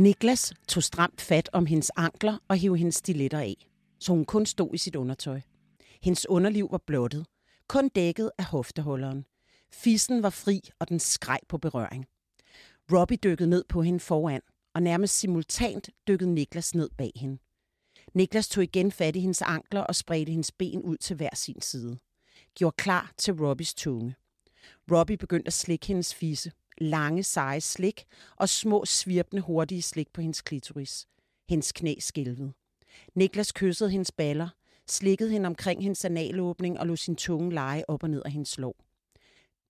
Niklas tog stramt fat om hendes ankler og hævde hendes stiletter af, så hun kun stod i sit undertøj. Hendes underliv var blottet, kun dækket af hofteholderen. Fissen var fri, og den skreg på berøring. Robbie dykkede ned på hende foran, og nærmest simultant dykkede Niklas ned bag hende. Niklas tog igen fat i hendes ankler og spredte hendes ben ud til hver sin side. Gjorde klar til Robbies tunge. Robbie begyndte at slikke hendes fisse. Lange, seje slik og små, svirpende, hurtige slik på hendes klitoris. Hendes knæ skælvede. Niklas kyssede hendes baller, slikkede hende omkring hendes analåbning og lod sin tunge lege op og ned af hendes lår.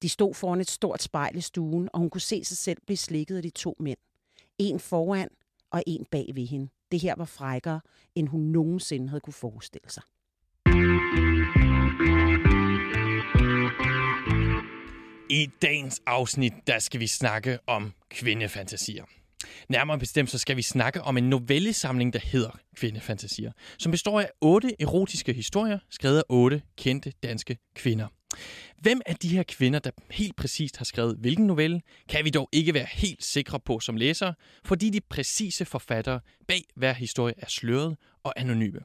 De stod foran et stort spejl i stuen, og hun kunne se sig selv blive slikket af de to mænd. En foran og en bag ved hende. Det her var frækkere, end hun nogensinde havde kunne forestille sig. I dagens afsnit, der skal vi snakke om kvindefantasier. Nærmere bestemt så skal vi snakke om en novellesamling, der hedder Kvindefantasier, som består af otte erotiske historier, skrevet af otte kendte danske kvinder. Hvem af de her kvinder, der helt præcist har skrevet hvilken novelle, kan vi dog ikke være helt sikre på som læsere, fordi de præcise forfattere bag hver historie er sløret og anonyme.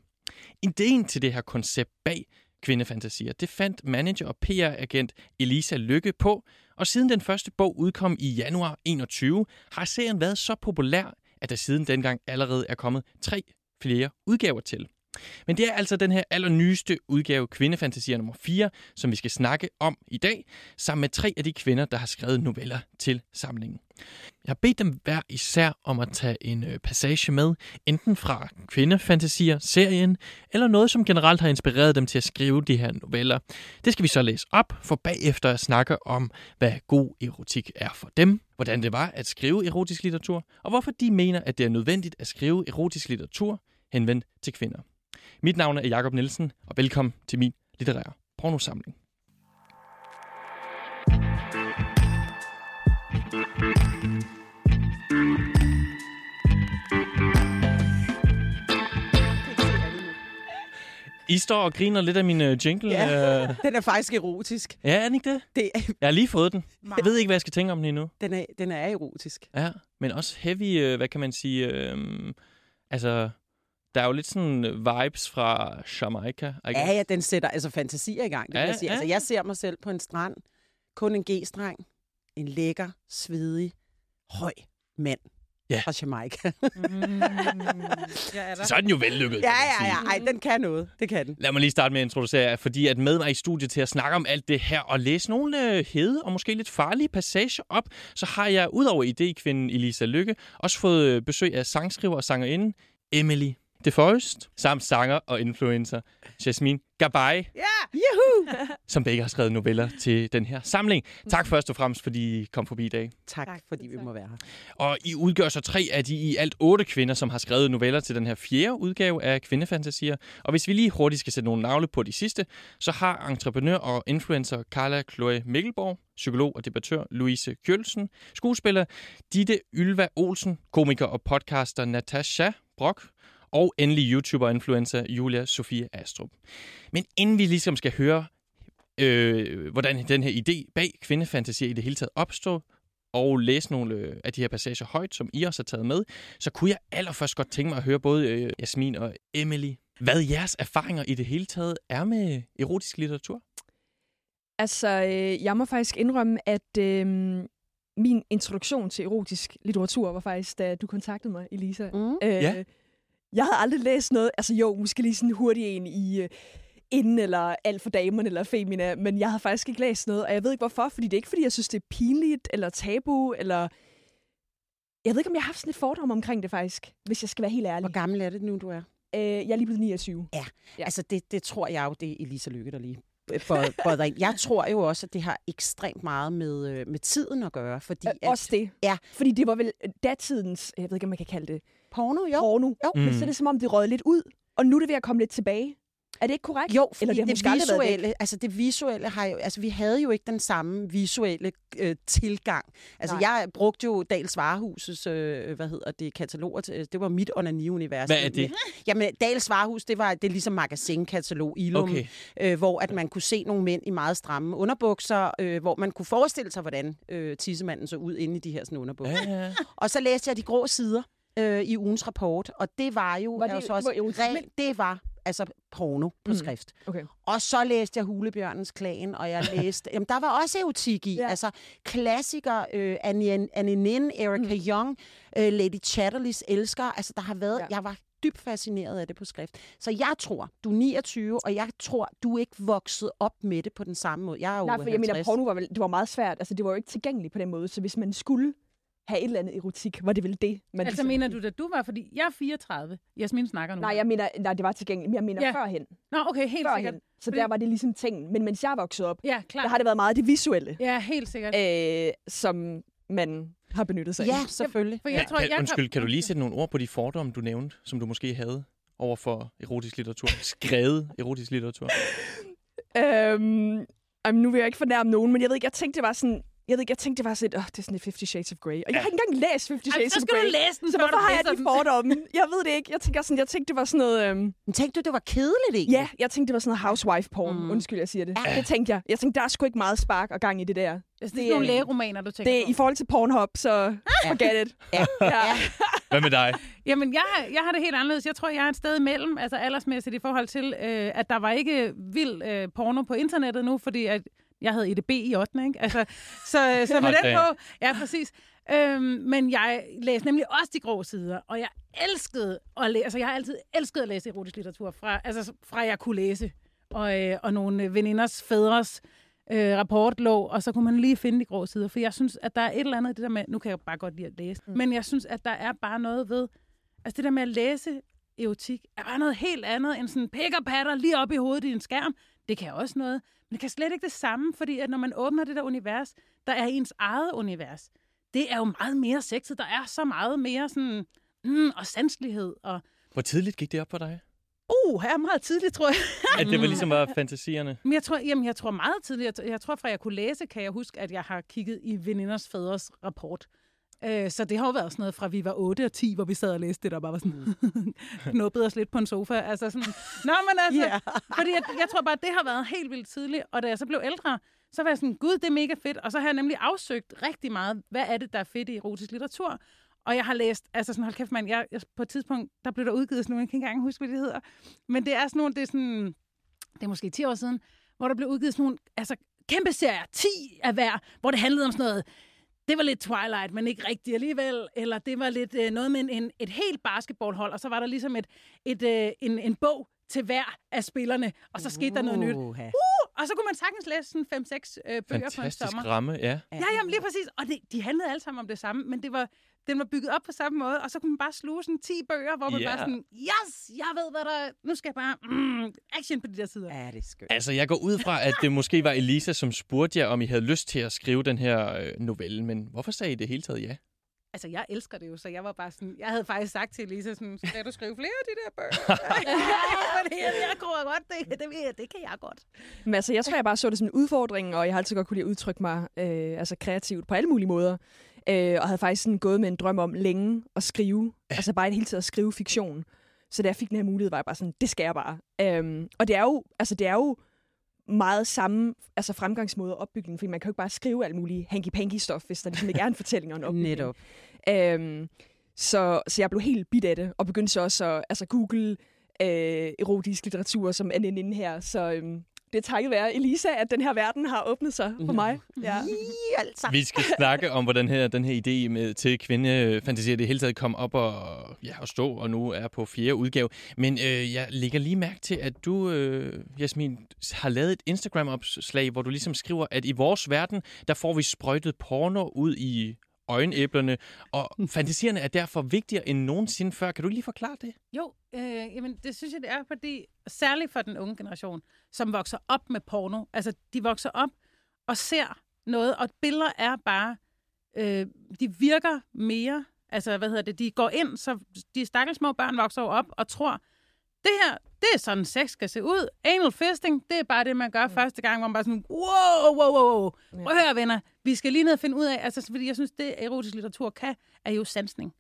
Ideen til det her koncept bag kvindefantasier, det fandt manager og PR-agent Elisa Lykke på, og siden den første bog udkom i januar 21, har serien været så populær, at der siden dengang allerede er kommet tre flere udgaver til. Men det er altså den her allernyeste udgave, Kvindefantasier nummer 4, som vi skal snakke om i dag, sammen med tre af de kvinder, der har skrevet noveller til samlingen. Jeg har bedt dem hver især om at tage en øh, passage med, enten fra Kvindefantasier-serien, eller noget, som generelt har inspireret dem til at skrive de her noveller. Det skal vi så læse op, for bagefter at snakke om, hvad god erotik er for dem, hvordan det var at skrive erotisk litteratur, og hvorfor de mener, at det er nødvendigt at skrive erotisk litteratur henvendt til kvinder. Mit navn er Jakob Nielsen, og velkommen til min litterære pornosamling. I står og griner lidt af min uh, jingle. Ja. øh. Den er faktisk erotisk. ja, er den ikke det? Det, Jeg har lige fået den. Jeg ved ikke, hvad jeg skal tænke om den endnu. den, er, den er erotisk. Ja, men også heavy, øh, hvad kan man sige, øh, altså, der er jo lidt sådan vibes fra Jamaica. I Ja, ja, den sætter altså fantasier i gang. Det ja, jeg, sige. ja. Altså, jeg ser mig selv på en strand, kun en G-streng, en lækker, svedig, høj mand Ja. fra Jamaica. Mm, jeg er der. Så er den jo vellykket. ja, ja, ja. Ej, den kan noget. Det kan den. Lad mig lige starte med at introducere jer, fordi at med mig i studiet til at snakke om alt det her og læse nogle øh, hede og måske lidt farlige passager op, så har jeg udover idékvinden Elisa Lykke også fået øh, besøg af sangskriver og sangerinde Emily DeForest, samt sanger og influencer Jasmine Gabay, Ja! Juhu! som begge har skrevet noveller til den her samling. Tak først og fremmest, fordi I kom forbi i dag. Tak, Tak, fordi vi må være her. Og I udgør så tre af de i alt otte kvinder, som har skrevet noveller til den her fjerde udgave af Kvindefantasier. Og hvis vi lige hurtigt skal sætte nogle navle på de sidste, så har entreprenør og influencer Carla Chloe Mikkelborg, psykolog og debattør Louise Kjølsen, skuespiller Ditte Ylva Olsen, komiker og podcaster Natasha Brock, og endelig YouTuber og influencer Julia Sofie Astrup. Men inden vi ligesom skal høre, øh, hvordan den her idé bag kvindefantasier i det hele taget opstod, og læse nogle øh, af de her passager højt, som I også har taget med, så kunne jeg allerførst godt tænke mig at høre både øh, Jasmin og Emily, hvad jeres erfaringer i det hele taget er med erotisk litteratur. Altså, øh, jeg må faktisk indrømme, at øh, min introduktion til erotisk litteratur var faktisk, da du kontaktede mig, Elisa. Mm. Øh, Ja. Jeg havde aldrig læst noget, altså jo, måske lige sådan hurtigt en i øh, Inden, eller Alt for damerne, eller Femina, men jeg havde faktisk ikke læst noget, og jeg ved ikke hvorfor, fordi det er ikke, fordi jeg synes, det er pinligt, eller tabu, eller... Jeg ved ikke, om jeg har haft sådan et fordom omkring det faktisk, hvis jeg skal være helt ærlig. Hvor gammel er det nu, du er? Øh, jeg er lige blevet 29. Ja. Ja. Altså, det, det tror jeg jo, det er Elisa Lykke, der lige bøjer ind. Jeg tror jo også, at det har ekstremt meget med, øh, med tiden at gøre, fordi Øh, at også det. Ja. Fordi det var vel datidens, jeg ved ikke, om man kan kalde det, porno, jo, porno. Jo. Men Mm. så er det som om, det rød lidt ud, og nu er det ved at komme lidt tilbage. Er det ikke korrekt? Jo, fordi Eller det har det, måske visuelle, altså det visuelle har jo, altså vi havde jo ikke den samme visuelle øh, tilgang. Altså Nej. jeg brugte jo Dals Varehusets, øh, hvad hedder det, kataloger, til, det var mit onani-univers. Hvad er det? Jamen, Dals Varehus, det var det er ligesom magasinkatalog, Ilum, Okay. øh, hvor at man kunne se nogle mænd i meget stramme underbukser, øh, hvor man kunne forestille sig, hvordan øh, tissemanden så ud inde i de her sådan underbukser. Ja, ja. Og så læste jeg de grå sider, øh, i ugens rapport, og det var jo Var det- altså det også var erotisk? ren, det var altså porno på Mm. skrift. Okay. Og så læste jeg Hulebjørnens Klan, og jeg læste... jamen, der var også erotik i. Ja. Altså, klassikere, øh, Annie, Annie Nin, Erika mm. Young, øh, Lady Chatterleys Elsker. Altså, der har været... Ja. Jeg var dybt fascineret af det på skrift. Så jeg tror, du er 29, og jeg tror, du er ikke vokset op med det på den samme måde. Jeg er jo Nej, for jeg mener, 50. porno var, vel, det var meget svært. Altså, det var jo ikke tilgængeligt på den måde. Så hvis man skulle have et eller andet erotik, var det vel det, man Altså mener du, at du var, fordi jeg er 34. Jasmin snakker nu. Nej, jeg mener, nej, det var tilgængeligt, men jeg mener Ja. ja. førhen. Nå, okay, helt førhen. sikkert. Så Fordi- der var det ligesom tingen. Men mens jeg voksede op, Ja, der har det været meget det visuelle, Ja, helt sikkert. øh, som man har benyttet sig af. Ja, selvfølgelig. For jeg Ja, tror, kan, jeg undskyld, kan du lige sætte nogle ord på de fordomme, du nævnte, som du måske havde over for erotisk litteratur? Skrevet erotisk litteratur. Øhm, jamen, nu vil jeg ikke fornærme nogen, men jeg ved ikke, jeg tænkte, det var sådan... Jeg ved ikke, jeg tænkte, det var sådan et, åh, det er sådan et Fifty Shades of Grey. Og jeg har ikke engang læst Fifty Ej, Shades så of skal Grey. du læse den, så hvorfor har jeg de fordomme? Jeg ved det ikke. Jeg tænker sådan, jeg tænkte, det var sådan noget... Øhm, Men tænkte du, det var kedeligt egentlig? ja, jeg tænkte, det var sådan noget housewife-porn. Mm. Mm. Undskyld, jeg siger det. Ja. Ja. Det tænkte jeg. Jeg tænkte, der er sgu ikke meget spark og gang i det der. Altså, det er det sådan nogle er- lægeromaner, du tænker Det er på. i forhold til Pornhub, så forget it. Ja. Ja. Hvad med dig? Jamen, jeg, har- jeg har det helt anderledes. Jeg tror, jeg er et sted imellem, altså aldersmæssigt i forhold til, øh, at der var ikke vild øh, porno på internettet nu, fordi at jeg havde EDB i 8. Ikke? Altså, så, så med den på, ja, præcis. Øhm, men jeg læste nemlig også de grå sider, og jeg elskede at læse, altså jeg har altid elsket at læse erotisk litteratur, fra, altså fra jeg kunne læse, og, øh, og nogle øh, veninders fædres øh, rapport lå, og så kunne man lige finde de grå sider, for jeg synes, at der er et eller andet det der med, nu kan jeg bare godt lide at læse, mm. men jeg synes, at der er bare noget ved, altså det der med at læse erotik, er bare noget helt andet end sådan pik og patter lige op i hovedet i en skærm. Det kan også noget, men det kan slet ikke det samme, fordi at når man åbner det der univers, der er ens eget univers, det er jo meget mere sexet. Der er så meget mere sådan, mm, og sanselighed. Og, Hvor tidligt gik det op for dig? uh, her er meget tidligt, tror jeg. At det var ligesom var fantasierne? Men jeg tror, jamen, jeg tror meget tidligt. Jeg, jeg tror, fra jeg kunne læse, kan jeg huske, at jeg har kigget i veninders fædres rapport. Øh, så det har jo været sådan noget fra vi var 8 og 10, hvor vi sad og læste det, der bare var sådan knuppet os lidt på en sofa. Altså sådan, Nå, men altså, yeah. fordi jeg, jeg tror bare, at det har været helt vildt tidligt. Og da jeg så blev ældre, så var jeg sådan, gud, det er mega fedt. Og så har jeg nemlig afsøgt rigtig meget, hvad er det, der er fedt i erotisk litteratur. Og jeg har læst, altså sådan, hold kæft mand, jeg, jeg, på et tidspunkt, der blev der udgivet sådan nogle, jeg kan ikke engang huske, hvad det hedder. Men det er sådan nogle, det er sådan, det er måske 10 år siden, hvor der blev udgivet sådan nogle, altså kæmpe serier, 10 af hver, hvor det handlede om sådan noget, det var lidt Twilight, men ikke rigtigt alligevel, eller det var lidt øh, noget med en, en, et helt basketballhold, og så var der ligesom et, et, øh, en, en bog til hver af spillerne, og så skete der noget nyt. Uh, og så kunne man sagtens læse sådan 5-6 øh, bøger på en Fantastisk sommer. ramme, ja. Ja, jamen lige præcis. Og det, de handlede alle sammen om det samme, men det var, den var bygget op på samme måde, og så kunne man bare sluge sådan 10 bøger, hvor man Ja. bare sådan, yes, jeg ved, hvad der er. Nu skal jeg bare mm, action på de der sider. Ja, det er skønt. Altså, jeg går ud fra, at det måske var Elisa, som spurgte jer, om I havde lyst til at skrive den her øh, novelle. Men hvorfor sagde I det hele taget ja? Altså, jeg elsker det jo, så jeg var bare sådan... Jeg havde faktisk sagt til Elisa sådan, skal du skrive flere af de der bøger? Fordi jeg, jeg tror godt, det, det, det, kan jeg godt. Men altså, jeg tror, jeg bare så det som en udfordring, og jeg har altid godt kunne lide at udtrykke mig øh, altså kreativt på alle mulige måder. Øh, og havde faktisk sådan gået med en drøm om længe at skrive. Altså bare hele taget at skrive fiktion. Så da jeg fik den her mulighed, var jeg bare sådan, det skal jeg bare. Øhm, og det er jo, altså det er jo meget samme altså fremgangsmåde og opbygning, fordi man kan jo ikke bare skrive alt muligt hanky-panky stof, hvis der ligesom ikke er en fortælling og en opbygning. Netop. Øhm, så, så jeg blev helt bit af det, og begyndte så også at altså, google øh, erotisk litteratur som er inde her. Så øhm, det er takket være Elisa, at den her verden har åbnet sig for mig. Ja. Altså. Vi skal snakke om, hvordan her, den her idé med, til kvindefantasier det hele taget kom op og, ja, og stå, og nu er på fjerde udgave. Men øh, jeg lægger lige mærke til, at du, øh, Jasmin, har lavet et Instagram-opslag, hvor du ligesom skriver, at i vores verden, der får vi sprøjtet porno ud i øjenæblerne, og fantasierne er derfor vigtigere end nogensinde før. Kan du lige forklare det? Jo, øh, jamen, det synes jeg, det er, fordi særligt for den unge generation, som vokser op med porno, altså de vokser op og ser noget, og billeder er bare, øh, de virker mere, altså hvad hedder det, de går ind, så de stakkels små børn vokser jo op og tror, det her, det er sådan sex skal se ud. Anal fisting, det er bare det, man gør mm. første gang, hvor man bare sådan, wow, wow, wow, wow. Prøv at høre, venner, vi skal lige ned og finde ud af, altså fordi jeg synes, det erotisk litteratur kan, er jo sansning.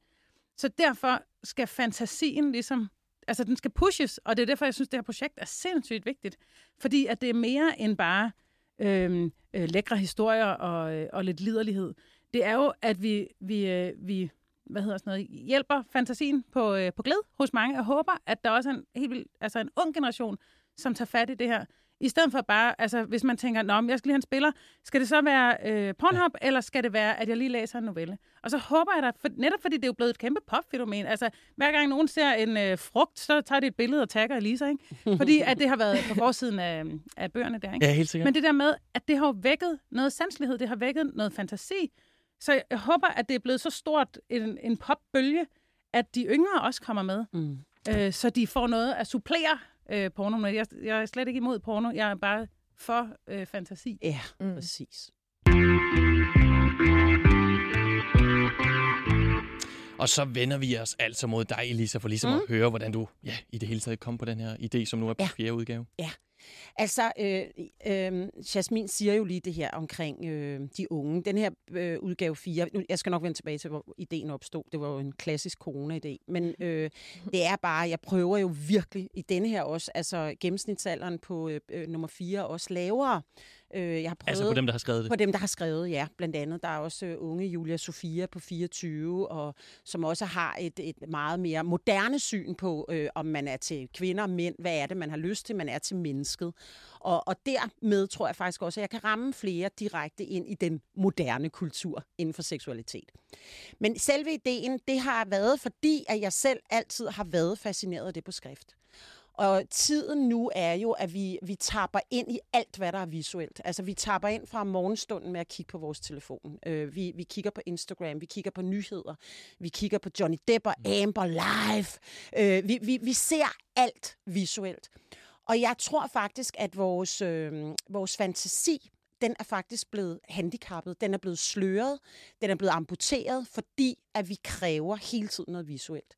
Så derfor skal fantasien ligesom, altså den skal pushes, og det er derfor, jeg synes, det her projekt er sindssygt vigtigt. Fordi at det er mere end bare øh, øh, lækre historier og, øh, og lidt liderlighed. Det er jo, at vi, vi, øh, vi, hvad hedder sådan noget, hjælper fantasien på, øh, på glæde hos mange. Jeg håber, at der også er en helt vild, altså en ung generation, som tager fat i det her. I stedet for bare, altså hvis man tænker, Nå, men jeg skal lige have en spiller, skal det så være øh, Pornhub, ja. eller skal det være, at jeg lige læser en novelle? Og så håber jeg da, for, netop fordi det er jo blevet et kæmpe popfænomen, altså hver gang nogen ser en øh, frugt, så tager de et billede og tagger Elisa, ikke? Fordi at det har været på forsiden af, af bøgerne der, ikke? Ja, helt sikkert. Men det der med, at det har vækket noget sanselighed, det har vækket noget fantasi, så jeg håber, at det er blevet så stort en, en popbølge, at de yngre også kommer med, Mm. øh, så de får noget at supplere øh, porno med. Jeg, jeg er slet ikke imod porno, jeg er bare for øh, fantasi. Ja, Mm. præcis. Og så vender vi os altså mod dig, Elisa, for ligesom mm. at høre, hvordan du ja, i det hele taget kom på den her idé, som nu er på Ja. fjerde udgave. Altså, øh, øh, Jasmin siger jo lige det her omkring øh, de unge. Den her øh, udgave 4, nu, jeg skal nok vende tilbage til, hvor ideen opstod. Det var jo en klassisk corona-idé. Men øh, det er bare, jeg prøver jo virkelig i denne her også, altså gennemsnitsalderen på øh, øh, nummer 4 er også lavere. Øh, jeg har prøvet... Altså på dem, der har skrevet det. På dem, der har skrevet, ja. Blandt andet, der er også øh, unge Julia Sofia på 24, og som også har et, et meget mere moderne syn på, øh, om man er til kvinder og mænd. Hvad er det, man har lyst til? Man er til mennesket. Og, og dermed tror jeg faktisk også, at jeg kan ramme flere direkte ind i den moderne kultur inden for seksualitet. Men selve ideen, det har været, fordi at jeg selv altid har været fascineret af det på skrift. Og tiden nu er jo, at vi, vi tapper ind i alt, hvad der er visuelt. Altså, vi tapper ind fra morgenstunden med at kigge på vores telefon. Øh, vi, vi kigger på Instagram, vi kigger på nyheder, vi kigger på Johnny Depp og Amber live. Øh, vi, vi, vi ser alt visuelt. Og jeg tror faktisk, at vores, øh, vores fantasi, den er faktisk blevet handicappet. Den er blevet sløret. Den er blevet amputeret, fordi at vi kræver hele tiden noget visuelt.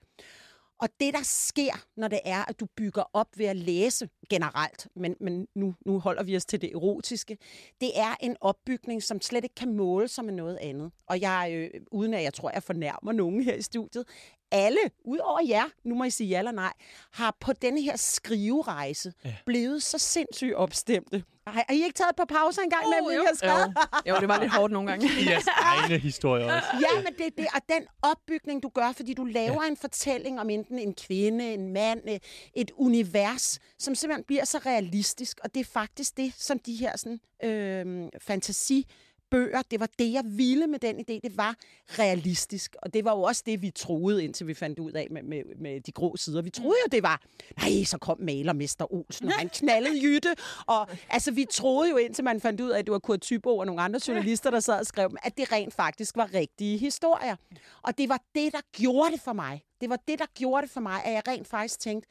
Og det, der sker, når det er, at du bygger op ved at læse generelt, men, men nu, nu holder vi os til det erotiske, det er en opbygning, som slet ikke kan måle sig med noget andet. Og jeg, øh, uden at jeg tror, jeg fornærmer nogen her i studiet, alle, udover jer, nu må I sige ja eller nej, har på denne her skriverejse ja. blevet så sindssygt opstemte. Har, har I ikke taget et par pauser engang Oh, med, jo. I har skrevet? Jo, det var lidt hårdt nogle gange. I jeres egne historier også. Ja, men det er det, og den opbygning, du gør, fordi du laver ja. en fortælling om enten en kvinde, en mand, øh, et univers, som simpelthen bliver så realistisk, og det er faktisk det, som de her sådan, øh, fantasi bøger, det var det, jeg ville med den idé. Det var realistisk, og det var jo også det, vi troede, indtil vi fandt ud af med, med, med de grå sider. Vi troede jo, det var, nej, så kom malermester Olsen, og han knaldede Jytte. Og altså, vi troede jo, indtil man fandt ud af, at det var Kurt Thybo og nogle andre journalister, der sad og skrev dem, at det rent faktisk var rigtige historier. Og det var det, der gjorde det for mig. Det var det, der gjorde det for mig, at jeg rent faktisk tænkte,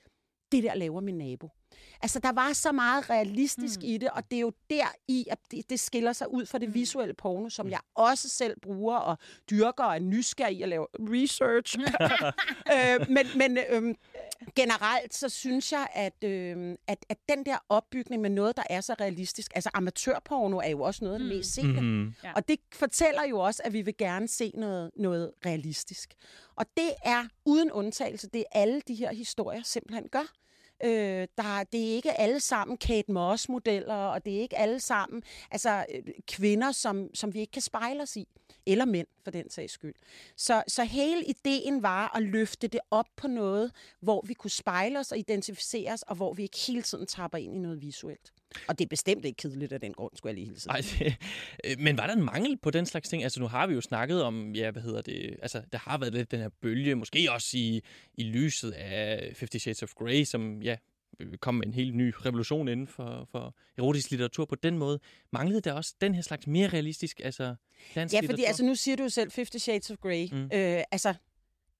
det der laver min nabo. Altså, der var så meget realistisk mm. i det, og det er jo der i, at det, det skiller sig ud fra det visuelle porno, som jeg også selv bruger og dyrker og er nysgerrig i at lave research. øh, men men øh, generelt, så synes jeg, at, øh, at, at den der opbygning med noget, der er så realistisk, altså amatørporno er jo også noget af det mest sete. Ja. Og det fortæller jo også, at vi vil gerne se noget, noget realistisk. Og det er uden undtagelse, det alle de her historier simpelthen gør. Øh, der, det er ikke alle sammen Kate Moss-modeller, og det er ikke alle sammen altså, øh, kvinder, som, som vi ikke kan spejle os i. Eller mænd, for den sags skyld. Så, så hele ideen var at løfte det op på noget, hvor vi kunne spejle os og identificere os, og hvor vi ikke hele tiden tapper ind i noget visuelt. Og det er bestemt ikke kedeligt af den grund, skulle jeg lige hilse. Ej, det, øh, men var der en mangel på den slags ting? Altså, nu har vi jo snakket om, ja, hvad hedder det, altså, der har været lidt den her bølge, måske også i, i lyset af Fifty Shades of Grey, som, ja, kom med en helt ny revolution inden for, for erotisk litteratur på den måde. Manglede der også den her slags mere realistisk, altså, dansk Ja, fordi litteratur? altså, nu siger du jo selv Fifty Shades of Grey. Mm. Øh, altså,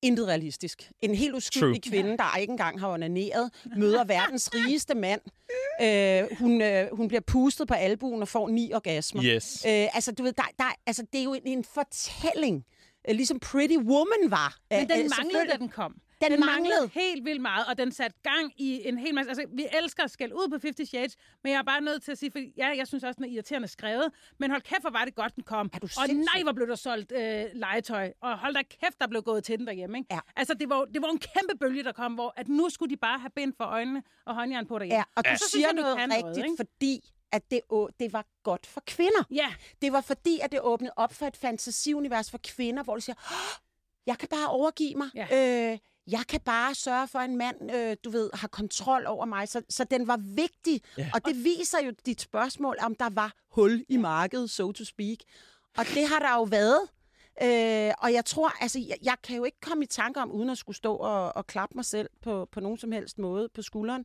intet realistisk. En helt uskyldig True. kvinde, der ikke engang har onaneret, møder verdens rigeste mand. Øh, hun, øh, hun bliver pustet på albuen og får ni orgasmer. Yes. Øh, altså, du ved, der, der, altså, det er jo en, en fortælling. Øh, ligesom Pretty Woman var. Men Øh, den øh, manglede, da den kom. Den, Den manglede. manglede helt vildt meget, og den satte gang i en hel masse... Altså, vi elsker at skælde ud på 50 Shades, men jeg er bare nødt til at sige, for ja, jeg synes også, den er irriterende skrevet, men hold kæft, hvor var det godt, den kom. Er du og nej, hvor blev der solgt øh, legetøj, og hold da kæft, der blev gået til den derhjemme. Ikke? Ja. Altså, det var, det var en kæmpe bølge, der kom, hvor at nu skulle de bare have bind for øjnene og håndjern på derhjemme. Ja, og du Og så synes siger jeg, noget kan rigtigt, noget, ikke? fordi at det, å- det var godt for kvinder. Ja, Det var fordi, at det åbnede op for et fantasiunivers for kvinder, hvor du siger, "Åh, jeg kan bare overgive mig. Ja. Øh, jeg kan bare sørge for, at en mand, øh, du ved, har kontrol over mig. Så, så den var vigtig, Ja. og det viser jo dit spørgsmål, om der var hul i markedet, so to speak. Og det har der jo været. Øh, og jeg tror, altså, jeg, jeg kan jo ikke komme i tanke om, uden at skulle stå og, og klappe mig selv på, på nogen som helst måde på skulderen,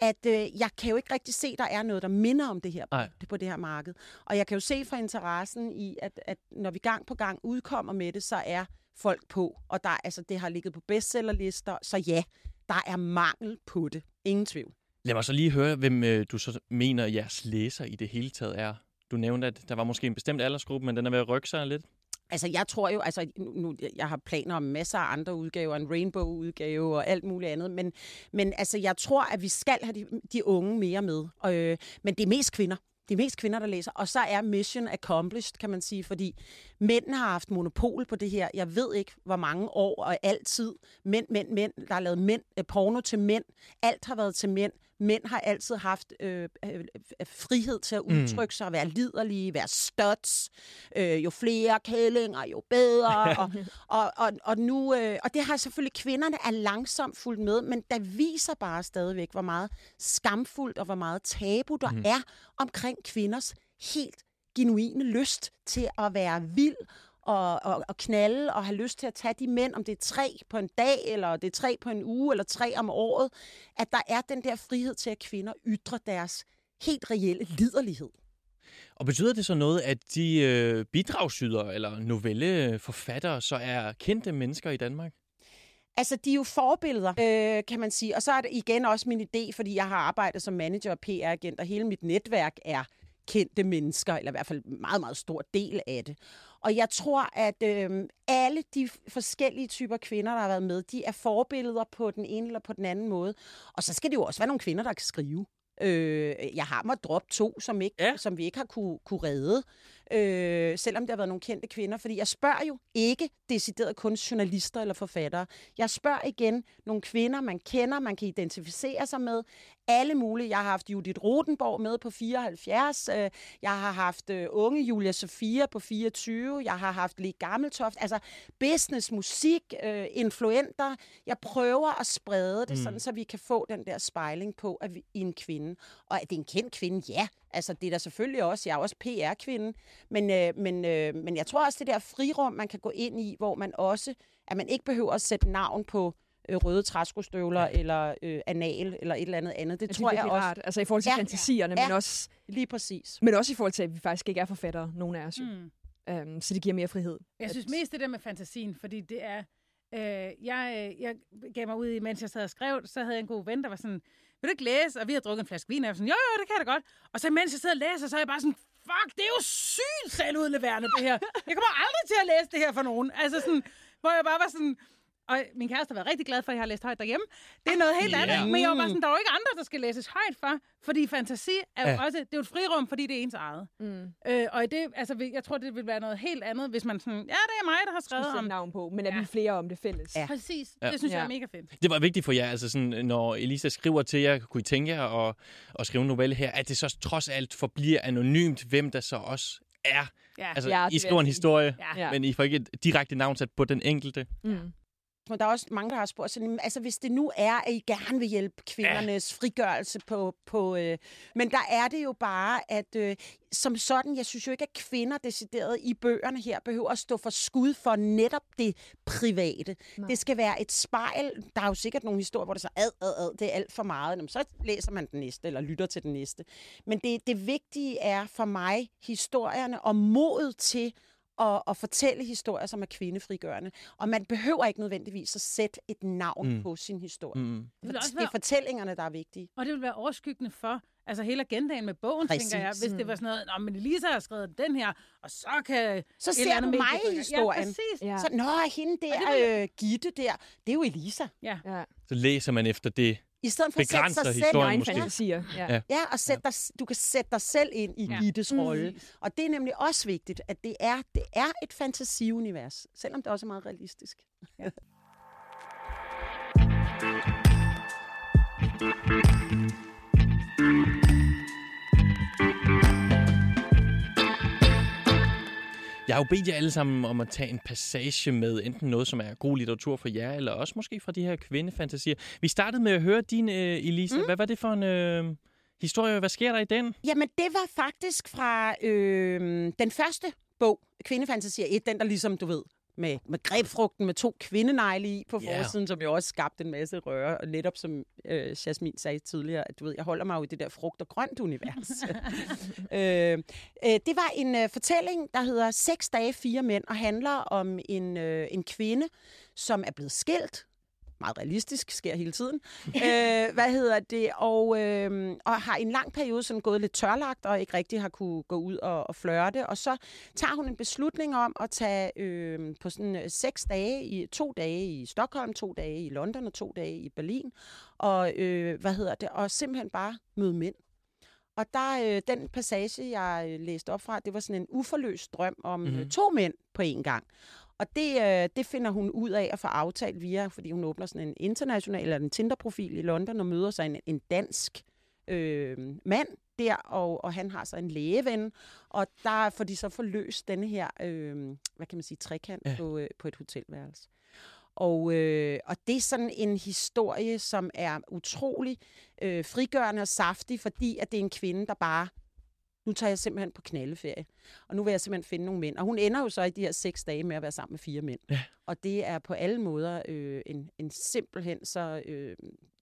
at øh, jeg kan jo ikke rigtig se, at der er noget, der minder om det her Nej. på, på det her marked. Og jeg kan jo se fra interessen i, at, at når vi gang på gang udkommer med det, så er folk på. Og der, altså, det har ligget på bestsellerlister, så ja, der er mangel på det. Ingen tvivl. Lad mig så lige høre, hvem øh, du så mener, jeres læser i det hele taget er. Du nævnte, at der var måske en bestemt aldersgruppe, men den er ved at rykke sig lidt. Altså, jeg tror jo, altså, nu, jeg har planer om masser af andre udgaver, en rainbow-udgave og alt muligt andet, men, men altså, jeg tror, at vi skal have de, de unge mere med. Og, øh, men det er mest kvinder. Det er mest kvinder, der læser. Og så er mission accomplished, kan man sige, fordi mænd har haft monopol på det her. Jeg ved ikke, hvor mange år og altid. Mænd, mænd, mænd. Der er lavet mænd, øh, porno til mænd. Alt har været til mænd. Mænd har altid haft øh, øh, øh, frihed til at udtrykke sig, være liderlige, være studs. Øh, jo flere kællinger, jo bedre. og, og, og, og, nu, øh, og det har selvfølgelig kvinderne er langsomt fulgt med, men der viser bare stadigvæk, hvor meget skamfuldt og hvor meget tabu der mm. er omkring kvinders helt genuine lyst til at være vild og, og, og knalde og have lyst til at tage de mænd, om det er tre på en dag, eller det er tre på en uge, eller tre om året, at der er den der frihed til, at kvinder ytrer deres helt reelle liderlighed. Og betyder det så noget, at de øh, bidragsyder eller novelleforfattere så er kendte mennesker i Danmark? Altså, de er jo forbilleder, øh, kan man sige. Og så er det igen også min idé, fordi jeg har arbejdet som manager og PR-agent, og hele mit netværk er kendte mennesker, eller i hvert fald en meget, meget stor del af det. Og jeg tror, at øh, alle de forskellige typer kvinder, der har været med, de er forbilleder på den ene eller på den anden måde. Og så skal det jo også være nogle kvinder, der kan skrive. Øh, jeg har måttet droppe to, som, ikke, ja. som vi ikke har kunne, kunne redde, øh, selvom der har været nogle kendte kvinder. Fordi jeg spørger jo ikke decideret kun journalister eller forfattere. Jeg spørger igen nogle kvinder, man kender, man kan identificere sig med. Alle mulige. Jeg har haft Judith Rodenborg med på 74. Øh, jeg har haft øh, unge Julia Sofia på 24. Jeg har haft Lee Gammeltoft. Altså business, musik, øh, influenter. Jeg prøver at sprede det, mm. sådan, så vi kan få den der spejling på at vi, i en kvinde. Og at det er en kendt kvinde, ja. Altså, det er der selvfølgelig også. Jeg er også PR-kvinde. Men, øh, men, øh, men jeg tror også, det der frirum, man kan gå ind i, hvor man også, at man ikke behøver at sætte navn på øh, røde træskostøvler ja. eller øh, anal eller et eller andet andet. Det, Det tror jeg også rart. Altså i forhold til Ja. fantasierne, Ja. men, også, lige præcis. men også i forhold til, at vi faktisk ikke er forfattere, nogen af os jo. Mm. Um, så det giver mere frihed. Jeg synes mest det der med fantasien, fordi det er... Øh, jeg, øh, jeg gav mig ud i, mens jeg sad og skrev, så havde jeg en god ven, der var sådan, vil du ikke læse? Og vi har drukket en flaske vin, og jeg var sådan, jo, jo, det kan jeg da godt. Og så mens jeg sidder og læser, så er jeg bare sådan, fuck, det er jo sygt selvudleverende, det her. Jeg kommer aldrig til at læse det her for nogen. Altså sådan, hvor jeg bare var sådan, og min kæreste har været rigtig glad for, at jeg har læst højt derhjemme. Det er noget helt Ja. andet. Men jeg var bare sådan, der er jo ikke andre, der skal læses højt for. Fordi fantasi er jo Ja. også, det er jo et frirum, fordi det er ens eget. Mm. Øh, og i det, altså, jeg tror, det vil være noget helt andet, hvis man sådan, ja, det er mig, der har skrevet om. navn på, men at Ja. vi er flere om det fælles. Ja. Præcis. Ja. Det synes jeg Ja. er mega fedt. Det var vigtigt for jer, altså sådan, når Elisa skriver til jer, kunne I tænke jer at, at skrive en novelle her, at det så trods alt forbliver anonymt, hvem der så også er. Ja. Altså, Ja, I skriver en jeg historie. Ja. men I får ikke et direkte navn sat på den enkelte. Mm. Men der er også mange, der har spurgt, sådan, altså hvis det nu er, at I gerne vil hjælpe kvindernes ja. frigørelse på... på øh, men der er det jo bare, at øh, som sådan, jeg synes jo ikke, at kvinder decideret i bøgerne her behøver at stå for skud for netop det private. Nej. Det skal være et spejl. Der er jo sikkert nogle historier, hvor det så ad, ad, ad, det er alt for meget. Jamen, så læser man den næste, eller lytter til den næste. Men det, det vigtige er for mig historierne og modet til at, at fortælle historier, som er kvindefrigørende. Og man behøver ikke nødvendigvis at sætte et navn Mm. mm. på sin historie. Mm. Mm. Det, det er være- fortællingerne, der er vigtige. Og det vil være overskyggende for altså hele agendaen med bogen, Præcis. tænker jeg. Hvis det var sådan noget, Nå, men Elisa har skrevet den her, og så kan... Så et ser eller du mig i historien. Ja, præcis. Ja. Så, nå, hende der, det øh, Gitte der, det er jo Elisa. Ja. ja. Så læser man efter det. I stedet for at sætte sig selv... måske. fantasier. Ja. Ja. Ja, og sætte dig, du kan sætte dig selv ind i Ja. ja. Gittes rolle. Præcis. Og det er nemlig også vigtigt, at det er, det er et fantasiunivers, selvom det også er meget realistisk. Jeg har jo bedt jer alle sammen om at tage en passage med enten noget, som er god litteratur for jer, eller også måske fra de her kvindefantasier. Vi startede med at høre din, øh, Elisa. Mm. Hvad var det for en øh, historie? Hvad sker der i den? Jamen, det var faktisk fra øh, den første bog, Kvindefantasier 1, den der ligesom, du ved, med, med grebfrugten med to kvindenegle i på Ja. forsiden, som jo også skabte en masse røre. Og netop som øh, Jasmin sagde tidligere, at du ved, jeg holder mig jo i det der frugt- og grønt univers. øh, øh, det var en øh, fortælling, der hedder Seks dage, fire mænd, og handler om en, øh, en kvinde, som er blevet skilt. Meget realistisk, sker hele tiden. øh, hvad hedder det? Og, øh, og har i en lang periode sådan gået lidt tørlagt, og ikke rigtig har kunne gå ud og, og flørte. Og så tager hun en beslutning om at tage øh, på sådan øh, seks dage, i to dage i Stockholm, to dage i London og to dage i Berlin. Og øh, hvad hedder det? Og simpelthen bare møde mænd. Og der, øh, den passage, jeg øh, læste op fra, det var sådan en uforløst drøm om mm-hmm. to mænd på én gang. Og det, øh, det finder hun ud af at få aftalt via, fordi hun åbner sådan en international, eller en Tinder-profil i London, og møder sig en, en dansk øh, mand der, og, og han har så en lægeven, og der får de så forløst denne her, øh, hvad kan man sige, trekant Ja. på, øh, på et hotelværelse. Og, øh, og det er sådan en historie, som er utrolig øh, frigørende og saftig, fordi at det er en kvinde, der bare, nu tager jeg simpelthen på knaldeferie, og nu vil jeg simpelthen finde nogle mænd. Og hun ender jo så i de her seks dage med at være sammen med fire mænd. Ja. Og det er på alle måder øh, en, en simpelthen så, øh,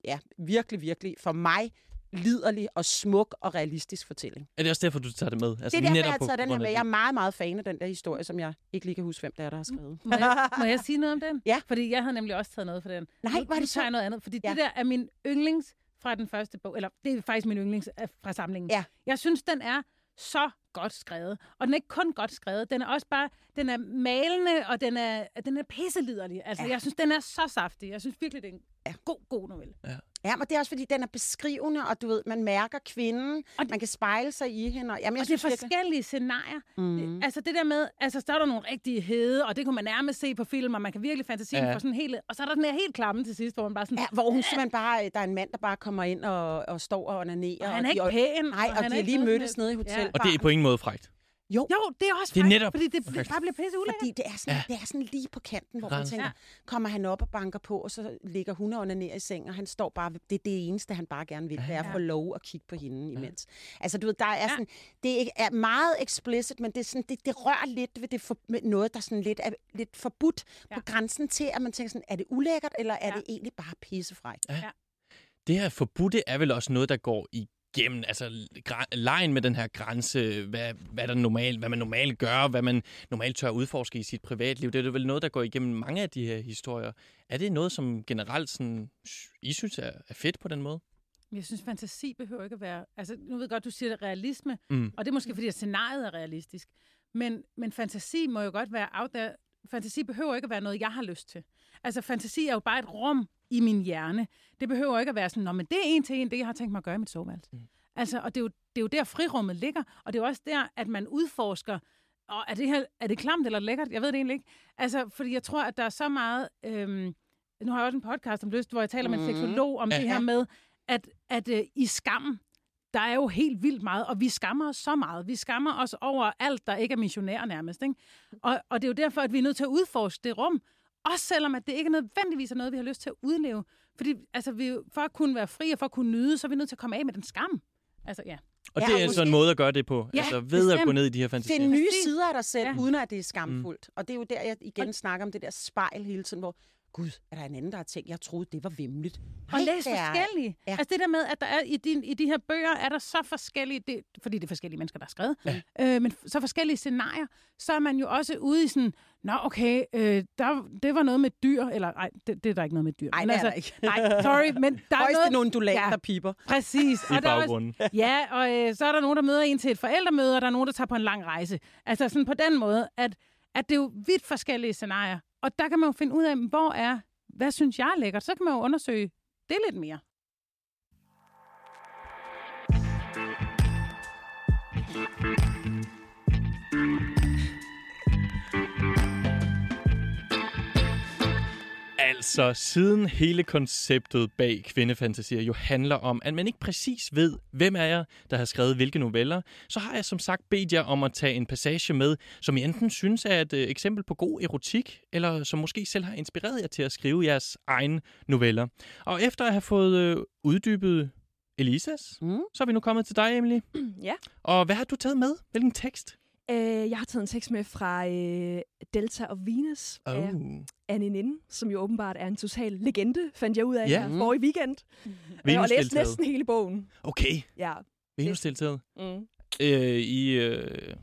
ja, virkelig, virkelig for mig liderlig og smuk og realistisk fortælling. Er det også derfor, du tager det med? Altså, det er derfor, jeg taget den her med. Jeg er meget, meget fan af den der historie, som jeg ikke lige kan huske, hvem det er, der har skrevet. Må jeg, må jeg sige noget om den? Ja. Fordi jeg havde nemlig også taget noget for den. Nej, nu det tager så- noget andet, fordi Ja. det der er min yndlings fra den første bog, eller det er faktisk min yndlings øh, fra samlingen. Ja. Jeg synes, den er så godt skrevet. Og den er ikke kun godt skrevet, den er også bare, den er malende, og den er, den er pisseliderlig. Altså, Ja. jeg synes, den er så saftig. Jeg synes virkelig, det er en Ja. god, god novelle. Ja, men det er også, fordi den er beskrivende, og du ved, man mærker kvinden, Og det- man kan spejle sig i hende. Og, jamen, jeg Og det er synes forskellige scenarier. Mhm. Mm. Altså det der med, altså så er der nogle rigtige hede, og det kunne man nærmest se på film, og man kan virkelig fantasien Ja. ja. for sådan helt... Og så er der den her helt klamme til sidst, hvor man bare sådan... Ja, hvor hun simpelthen bare, der er en mand, der bare kommer ind og, og står og onanerer. og han er og ikke de, pæn. Nej, og, han og de er har lige mødtes nede i hotel. Og det er på ingen måde frægt. Jo, Jo, det er også Det er frækt, netop fordi det, det bare bliver pisse ulækkert. fordi det er, sådan, ja. det er sådan lige på kanten, hvor man tænker, kommer han op og banker på, og så ligger hun og onanerer i seng, og han står bare, ved- det er det eneste, han bare gerne vil, det er at få lov at kigge på hende imens. Altså, du ved, der er sådan, det er meget explicit, men det, er sådan, det, det rører lidt ved det for, med noget, der sådan lidt er lidt forbudt ja. på Ja. grænsen til, at man tænker sådan, er det ulækkert, eller er Ja. det egentlig bare pissefrækt? Det her forbudte er vel også noget, der går igennem, altså lejen med den her grænse, hvad, hvad, der normalt, hvad man normalt gør, hvad man normalt tør udforske i sit privatliv. Det er vel noget, der går igennem mange af de her historier. Er det noget, som generelt sådan, I synes er, er fedt på den måde? Jeg synes, fantasi behøver ikke at være... Altså, nu ved jeg godt, du siger det realisme, Mm. og det er måske, fordi at scenariet er realistisk. Men, men fantasi må jo godt være out there. Fantasi behøver ikke at være noget, jeg har lyst til. Altså, fantasi er jo bare et rum i min hjerne. Det behøver ikke at være sådan, Nå, men det er en til en, det jeg har tænkt mig at gøre i mit soveværelse. Mm. Altså, og det er, jo, det er jo der, frirummet ligger, og det er jo også der, at man udforsker, og er det, her, er det klamt eller lækkert? Jeg ved det egentlig ikke. Altså, fordi jeg tror, at der er så meget... Øhm, nu har jeg også en podcast om lyst, hvor jeg taler med en Mhm. seksolog om det her med, at, at øh, i skam, der er jo helt vildt meget, og vi skammer os så meget. Vi skammer os over alt, der ikke er missionær nærmest. Ikke? Og, og det er jo derfor, at vi er nødt til at udforske det rum, også selvom at det ikke nødvendigvis er noget, vi har lyst til at udleve. Fordi altså, vi, for at kunne være fri og for at kunne nyde, så er vi nødt til at komme af med den skam. Altså, ja. Og Ja, det er og altså en måske- måde at gøre det på. Ja, altså ved at gå bestemt. ned i de her fantasier. Finde nye sider af dig selv, Ja. uden at det er skamfuldt. Mm. Og det er jo der, jeg igen snakker om det der spejl hele tiden, hvor, gud, er der en anden, der har tænkt, jeg troede, det var vemmeligt. Og Nej, læs det er- forskellige. Ja. Altså det der med, at der er i, din, i de her bøger, er der så forskellige, det, fordi det er forskellige mennesker, der har skrevet, ja. øh, men så forskellige scenarier, så er man jo også ude i sådan, nå okay, øh, der, det var noget med dyr, eller nej, det, det er der ikke noget med dyr. Ej, men det er altså, der ikke. nej, sorry, men der er noget... nogle undulat, Ja. der piper. Præcis. I der er også- baggrunden. Ja, og øh, så er der nogen, der møder en til et forældremøde, og der er nogen, der tager på en lang rejse. Altså sådan på den måde, at, at det er jo vidt forskellige scenarier. Og der kan man jo finde ud af, hvor er, hvad synes jeg er lækkert? Så kan man jo undersøge det lidt mere. Altså, siden hele konceptet bag kvindefantasier jo handler om, at man ikke præcis ved, hvem er jeg, der har skrevet hvilke noveller, så har jeg som sagt bedt jer om at tage en passage med, som I enten synes er et øh, eksempel på god erotik, eller som måske selv har inspireret jer til at skrive jeres egne noveller. Og efter at have fået øh, uddybet Elisas, Mm. så er vi nu kommet til dig, Emily. Ja. Og hvad har du taget med? Hvilken tekst? Øh, jeg har taget en tekst med fra øh, Delta og Venus Oh. af Anne Nin, som jo åbenbart er en total legende, fandt jeg ud af Ja. her forrige weekend. Øh, og Venus læste næsten hele bogen. Okay, Ja. Venus deltaget. Mm. Øh, I, øh,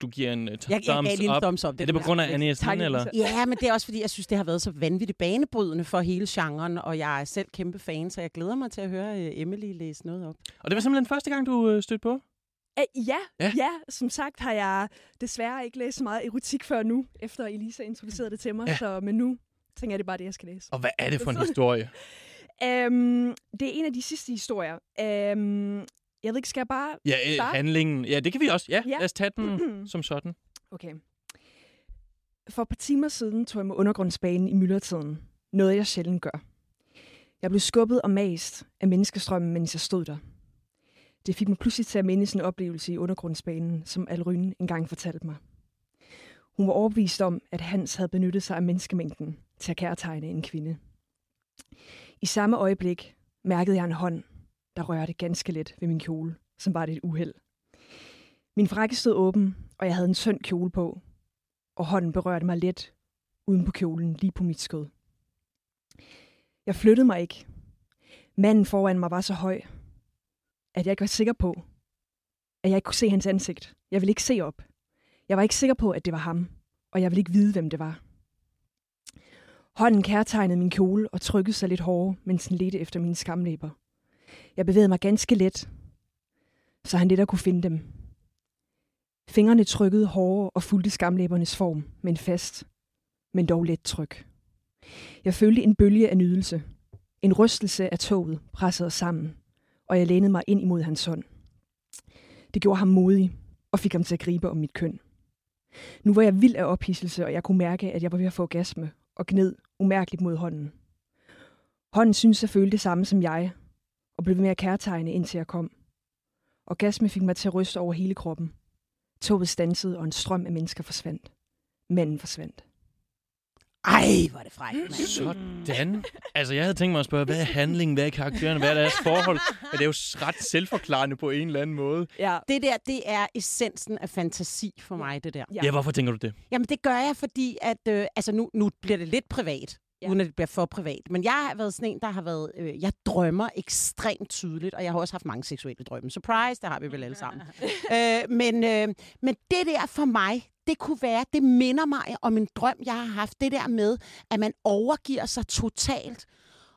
du giver en uh, Jeg, jeg thumbs en up. thumbs up. Er det på grund af Annie Tak, Nin, eller? Ja, men det er også fordi, jeg synes, det har været så vanvittigt banebrydende for hele genren, og jeg er selv kæmpe fan, så jeg glæder mig til at høre øh, Emily læse noget op. Og det var simpelthen første gang, du øh, stødte på? Uh, ja, Ja. ja. som sagt har jeg desværre ikke læst så meget erotik før nu, efter Elisa introducerede det til mig. Ja. Så, men nu tænker jeg, det er bare det, jeg skal læse. Og hvad er det for en historie? Um, det er en af de sidste historier. Um, jeg ved ikke, skal jeg bare... Ja, øh, handlingen. Ja, det kan vi også. Ja, Ja. lad os tage den som sådan. Okay. For et par timer siden tog jeg med undergrundsbanen i myldretiden. Noget, jeg sjældent gør. Jeg blev skubbet og mast af menneskestrømmen, mens jeg stod der. Det fik mig pludselig til at mindes en oplevelse i undergrundsbanen, som Alryn engang fortalte mig. Hun var overbevist om, at Hans havde benyttet sig af menneskemængden til at kærtegne en kvinde. I samme øjeblik mærkede jeg en hånd, der rørte ganske let ved min kjole, som var det et uheld. Min frakke stod åben, og jeg havde en tynd kjole på, og hånden berørte mig let uden på kjolen lige på mit skød. Jeg flyttede mig ikke. Manden foran mig var så høj, at jeg ikke var sikker på, at jeg ikke kunne se hans ansigt. Jeg ville ikke se op. Jeg var ikke sikker på, at det var ham, og jeg ville ikke vide, hvem det var. Hånden kærtegnede min kjole og trykkede sig lidt hårdere, mens den ledte efter mine skamlæber. Jeg bevægede mig ganske let, så han lettere kunne finde dem. Fingrene trykkede hårdere og fulgte skamlæbernes form, men fast, men dog let tryk. Jeg følte en bølge af nydelse. En rystelse af toget pressede os sammen, og jeg lænede mig ind imod hans hånd. Det gjorde ham modig og fik ham til at gribe om mit køn. Nu var jeg vild af ophidselse, og jeg kunne mærke, at jeg var ved at få orgasme og gned umærkeligt mod hånden. Hånden syntes at føle det samme som jeg, og blev ved med at kærtegne, indtil jeg kom. Orgasme fik mig til at ryste over hele kroppen. Toget stansede, og en strøm af mennesker forsvandt. Manden forsvandt. Ej, hvor er det frækt, mand. Sådan. Altså, jeg havde tænkt mig at spørge, hvad er handlingen, hvad er karaktererne, hvad er deres forhold? Men det er jo ret selvforklarende på en eller anden måde. Ja, Det der, det er essensen af fantasi for mig, det der. Ja. Ja, hvorfor tænker du det? Jamen, det gør jeg, fordi at, øh, altså nu, nu bliver det lidt privat, Ja. uden at det bliver for privat. Men jeg har været sådan en, der har været, øh, jeg drømmer ekstremt tydeligt, og jeg har også haft mange seksuelle drømme. Surprise, det har vi vel alle sammen. øh, men, øh, men det der for mig, det kunne være, det minder mig om en drøm, jeg har haft. Det der med, at man overgiver sig totalt,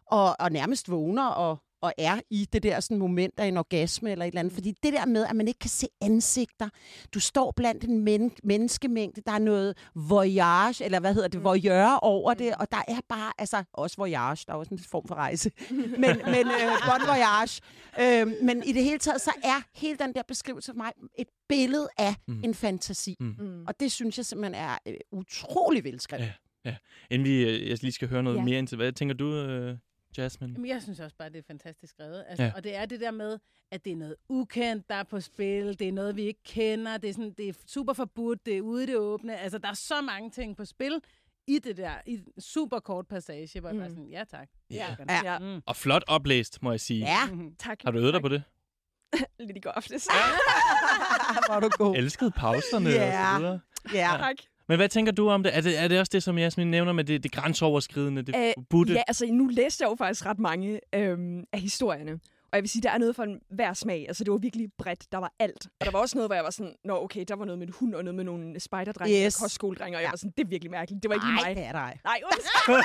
og, og nærmest vågner og, og er i det der sådan moment af en orgasme eller et eller andet. Fordi det der med, at man ikke kan se ansigter. Du står blandt en men- menneskemængde, der er noget voyage, eller hvad hedder det, voyeur over det, og der er bare, altså også voyage, der er også en form for rejse, men, men øh, bon voyage. Øh, men i det hele taget, så er hele den der beskrivelse for mig et billede af Mm. mm. en fantasi. Mm. Mm. Og det synes jeg simpelthen er øh, utrolig velskrevet. Ja. Inden vi øh, jeg lige skal høre noget Ja. mere ind til, hvad tænker du, øh, Jasmine? Jamen, jeg synes også bare, det er fantastisk skrevet. Altså, Ja. Og det er det der med, at det er noget ukendt, der er på spil. Det er noget, vi ikke kender. Det er, sådan, det er super forbudt. Det er ude i det åbne. Altså, der er så mange ting på spil i det der, i super kort passage, hvor mm. jeg bare Mm. sådan, ja tak. Ja. Ja. Ja. Mm. Og flot oplæst, må jeg sige. Ja, Mm-hmm. Tak. Har du øvet dig på det? Lidt i går aftes. er du god. Elsket pauserne Ja. og så videre. Ja. tak. Men hvad tænker du om det? Er det, er det også det, som Jasmin nævner med det, det grænseoverskridende, det Øh, forbudte? Ja, altså nu læste jeg jo faktisk ret mange øhm, af historierne. Og jeg vil sige, der er noget for en hver smag. Altså det var virkelig bredt. Der var alt. Og der var også noget, hvor jeg var sådan, nå okay, der var noget med en hund og noget med nogle spejderdrenge Yes. og kostskoledrenge. Og jeg Ja. var sådan, det er virkelig mærkeligt. Det var ikke lige Nej, mig. det er dig. Nej, undskyld.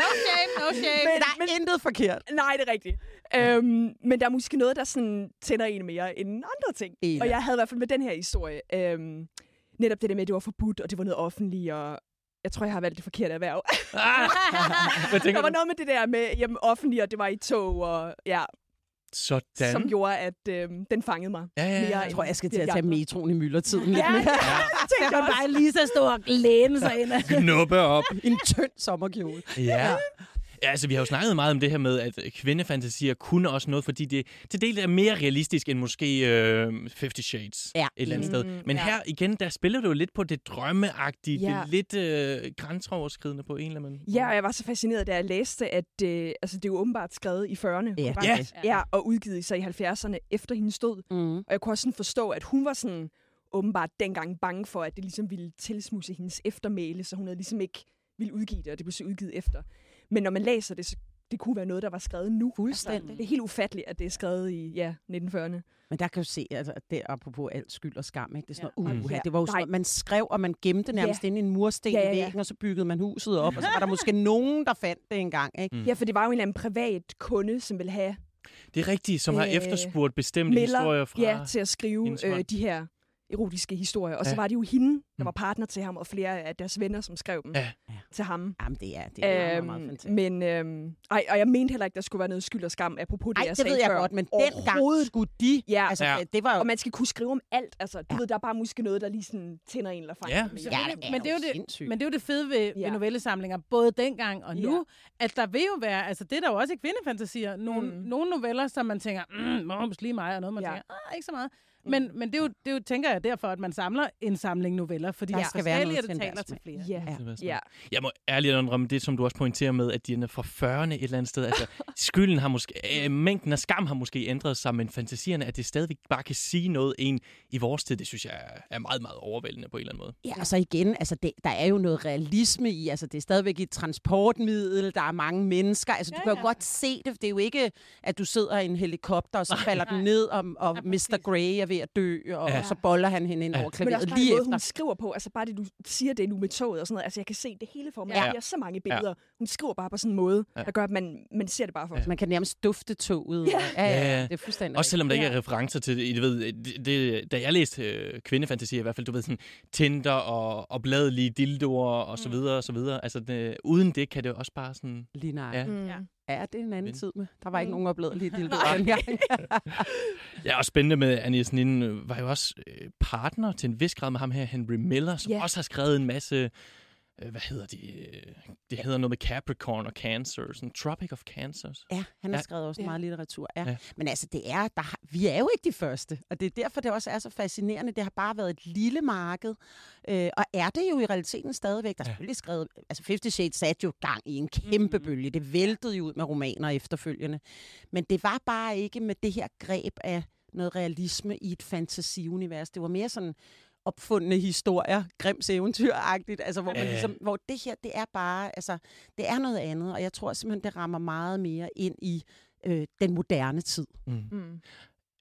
No shame, no shame. Men der er intet forkert. Nej, det er rigtigt. Øhm, men der er måske noget, der sådan tænder en mere end andre ting. Enig. Og jeg havde i hvert fald med den her historie, øhm, netop det der med, at det var forbudt, og det var noget offentligt, og jeg tror, jeg har valgt det forkerte erhverv. Ah! Der var du? noget med det der med jamen, offentligt, og det var i tog, og ja. Sådan. som gjorde, at øh, den fangede mig. Ja, ja, ja. Jeg tror, jeg skal til at tage metroen i myldretiden lidt Ja, mere. jeg også. bare lige så stå og læne sig ind. Knuppe op. En tynd sommerkjole. Ja. Ja, altså vi har jo snakket meget om det her med, at kvindefantasier kunne også noget, fordi det til del er mere realistisk end måske øh, Fifty Shades Ja. et eller andet sted. Mm, Men ja. her igen, der spiller du jo lidt på det drømmeagtige, Ja. det lidt øh, grænseoverskridende på en eller anden måde. Ja, og jeg var så fascineret, da jeg læste, at øh, altså, det er jo åbenbart skrevet i 40'erne. Ja, Ja. ja, og udgivet sig i 70'erne efter hendes død. Mm. Og jeg kunne også sådan forstå, at hun var sådan åbenbart dengang bange for, at det ligesom ville tilsmuse hendes eftermæle, så hun havde ligesom ikke ville udgive det, og det blev så udgivet efter. Men når man læser det, så det kunne være noget, der var skrevet nu. Fuldstændig. Altså, det er helt ufatteligt, at det er skrevet i ja, 1940'erne. Men der kan du se, altså, at det apropos alt skyld og skam, ikke? det er sådan Ja. noget, Mm. uha, det var jo sådan, noget, man skrev, og man gemte nærmest Ja. inde i en mursten Ja, i ja, ja. væggen, og så byggede man huset op, og så var der måske nogen, der fandt det engang. Ikke? Mm. Ja, for det var jo en eller anden privat kunde, som ville have Det er rigtigt, som har Øh, efterspurgt bestemte historier fra... ja, til at skrive øh, de her erotiske historier. Og så Ja. var det jo hende, der Mm. var partner til ham, og flere af deres venner, som skrev dem Ja. til ham. Jamen, det er, det er meget, Øhm, meget fantastisk. men øhm, ej, og jeg mente heller ikke, der skulle være noget skyld og skam, apropos det, Ej, jeg det ved jeg før. godt, men dengang Overhovedet. skulle de... Ja, Altså, Ja. det, det var jo... og man skal kunne skrive om alt. Altså, du Ja. ved, der er bare måske noget, der lige sådan tænder en eller fanger Ja. en. Ja, det er men, det er jo det, sindssygt. men det er jo det fede ved, ja. ved novellesamlinger, både dengang og nu, Ja. at der vil jo være, altså det er der jo også i kvindefantasier, nogle, Mm. nogle noveller, som man tænker, mm, måske lige mig, og noget, man Ja. ja. tænker, ah, ikke så meget. Men, men det, er jo, det er jo, tænker jeg, derfor, at man samler en samling noveller, fordi Der er skal være noget det taler til flere. Ja, ja. Jeg må ærligt indrømme det, som du også pointerer med, at de er fra 40'erne et eller andet sted. Altså, skylden har måske, øh, mængden af skam har måske ændret sig, men fantasierne, at det stadigvæk bare kan sige noget en i vores tid, det synes jeg er- meget, meget overvældende på en eller anden måde. Ja, og så igen, altså det, der er jo noget realisme i, altså det er stadigvæk et transportmiddel, der er mange mennesker, altså du Ja, kan jo ja. godt se det, det er jo ikke, at du sidder i en helikopter, og så falder den ned, og, og Ja, Mr. Grey er ved at dø, og, Ja. og så boller han hende ind Ja. over Men også klaveret bare lige den måde, efter. hun skriver på. Altså bare det, du siger det nu med toget og sådan noget. Altså jeg kan se det hele for mig. Ja. Ja. Der bliver så mange billeder. Hun skriver bare på sådan en måde, Ja. der gør, at man, man ser det bare for Ja. sig. Man kan nærmest dufte toget. Ja. og- ja, ja, Ja, ja. det er fuldstændig Også selvom der ikke Ja. er referencer til det. I ved, det, det, da jeg læste øh, kvindefantasier i hvert fald, du ved sådan Tinder og, og bladelige dildoer og så Mm. videre og så videre. Altså det, uden det kan det også bare sådan... Lige nej. Ja. Ja. Mm. Ja. Ja, det er en anden Men- tid med. Der var ikke Mm. nogen opledelige dildo Nej. dengang. Ja, og spændende med Anja Sninen øh, var jo også øh, partner til en vis grad med ham her, Henry Miller, som Ja. også har skrevet en masse... Øh, hvad hedder det? Det hedder noget med Capricorn og Cancer. Sådan Tropic of Cancers. Ja, han har Ja. skrevet også Ja. meget litteratur. Ja. Ja. Men altså, det er, der, har- vi er jo ikke de første, og det er derfor, det også er så fascinerende. Det har bare været et lille marked, øh, og er det jo i realiteten stadigvæk. Der er Ja. selvfølgelig skrevet, altså Fifty Shades satte jo gang i en kæmpe Mhm. bølge. Det væltede jo ud med romaner efterfølgende. Men det var bare ikke med det her greb af noget realisme i et fantasiunivers. Det var mere sådan opfundne historier, grims eventyragtigt, altså hvor, man Ja. ligesom, hvor det her, det er bare, altså, det er noget andet, og jeg tror simpelthen, det rammer meget mere ind i øh, den moderne tid. Mm. Mm.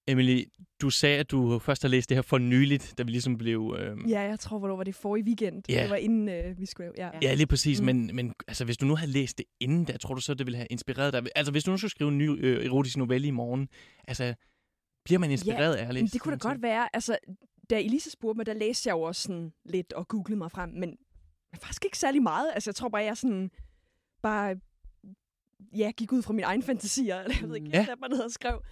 Emily, du sagde, at du først har læst det her for nyligt, da vi ligesom blev... Øh... Ja, jeg tror, hvornår var det for i weekend. Ja. Det var inden øh, vi skulle... Ja. Ja, lige præcis. Mm. Men, men altså, hvis du nu havde læst det inden da, tror du så, det ville have inspireret dig? Altså, hvis du nu skulle skrive en ny øh, erotisk novelle i morgen, altså, bliver man inspireret af at læse Men det kunne da godt være. Altså, da Elisa spurgte mig, der læste jeg jo også sådan lidt og googlede mig frem, men men faktisk ikke særlig meget. Altså, jeg tror bare, jeg sådan bare ja, gik ud fra mine egne fantasier, eller jeg ved ikke, Mm. ja. Hvad man hedder skrev.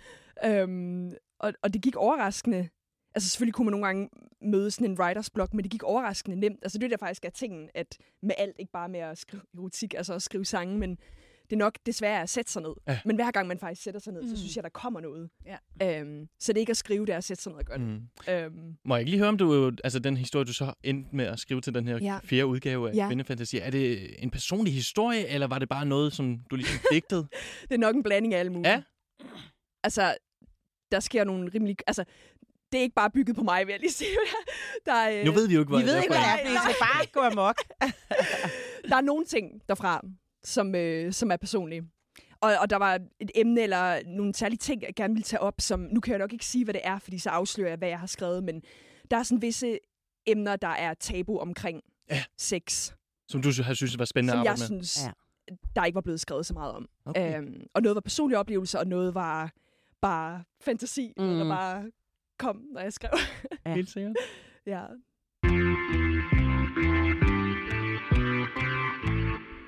Øhm, og, og det gik overraskende. Altså selvfølgelig kunne man nogle gange møde sådan en writers blog, men det gik overraskende nemt. Altså det er der faktisk er tingen, at med alt, ikke bare med at skrive erotik, altså også skrive sange, men det er nok desværre at sætte sig ned. Ja. Men hver gang man faktisk sætter sig ned, Mm. så synes jeg, der kommer noget. Ja. Øhm, så det er ikke at skrive, det er at sætte sig ned og gøre det. Mm. Øhm, Må jeg ikke lige høre, om du, altså den historie, du så endte med at skrive til den her Ja. fjerde udgave af Ja. Kvindefantasi, er det en personlig historie, eller var det bare noget, som du ligesom digtede? det er nok en blanding af alle mulige. Ja. Altså, der sker nogle rimelig... Altså, det er ikke bare bygget på mig, vil jeg lige sige. Der er, øh, Nu ved vi jo ikke, hvad Vi ved ikke, hvad det er, Nej, for det skal bare gå amok. der er nogle ting derfra, som, øh, som er personlige. Og, og der var et emne eller nogle særlige ting, jeg gerne ville tage op, som... Nu kan jeg nok ikke sige, hvad det er, fordi så afslører jeg, hvad jeg har skrevet, men der er sådan visse emner, der er tabu omkring Ja. sex, Som du har synes var spændende som at jeg arbejde med? synes, Ja. der ikke var blevet skrevet så meget om. Okay. Øhm, og noget var personlige oplevelser, og noget var bare fantasi, mm. noget, der bare kom, når jeg skrev. Ja. Helt sikkert. ja.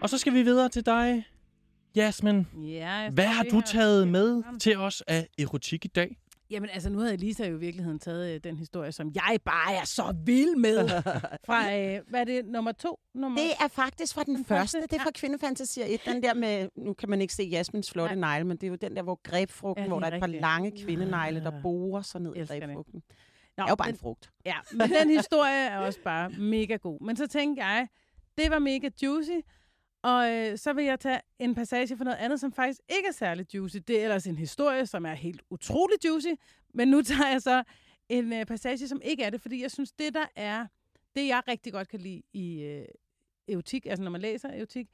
Og så skal vi videre til dig, Jasmin, Ja, hvad har du taget med til os af erotik i dag? Jamen altså, nu havde Lisa jo i virkeligheden taget øh, den historie, som jeg bare er så vild med. Fra, øh, hvad er det, nummer to? Nummer... Det er faktisk fra den, Den første. første, Det er fra Kvindefantasier 1. Den der med, nu kan man ikke se Jasmins flotte Nej. negle, men det er jo den der, hvor grebfrugten, Ja, hvor der er et par lange kvindenegle, der Ja. borer sig ned i det. grebfrugten. Det er jo bare den, en frugt. Ja, men den historie er også bare mega god. Men så tænkte jeg, det var mega juicy, og øh, så vil jeg tage en passage for noget andet, som faktisk ikke er særlig juicy. Det er ellers en historie, som er helt utrolig juicy, men nu tager jeg så en øh, passage, som ikke er det, fordi jeg synes, det der er, det jeg rigtig godt kan lide i øh, erotik, altså når man læser erotik,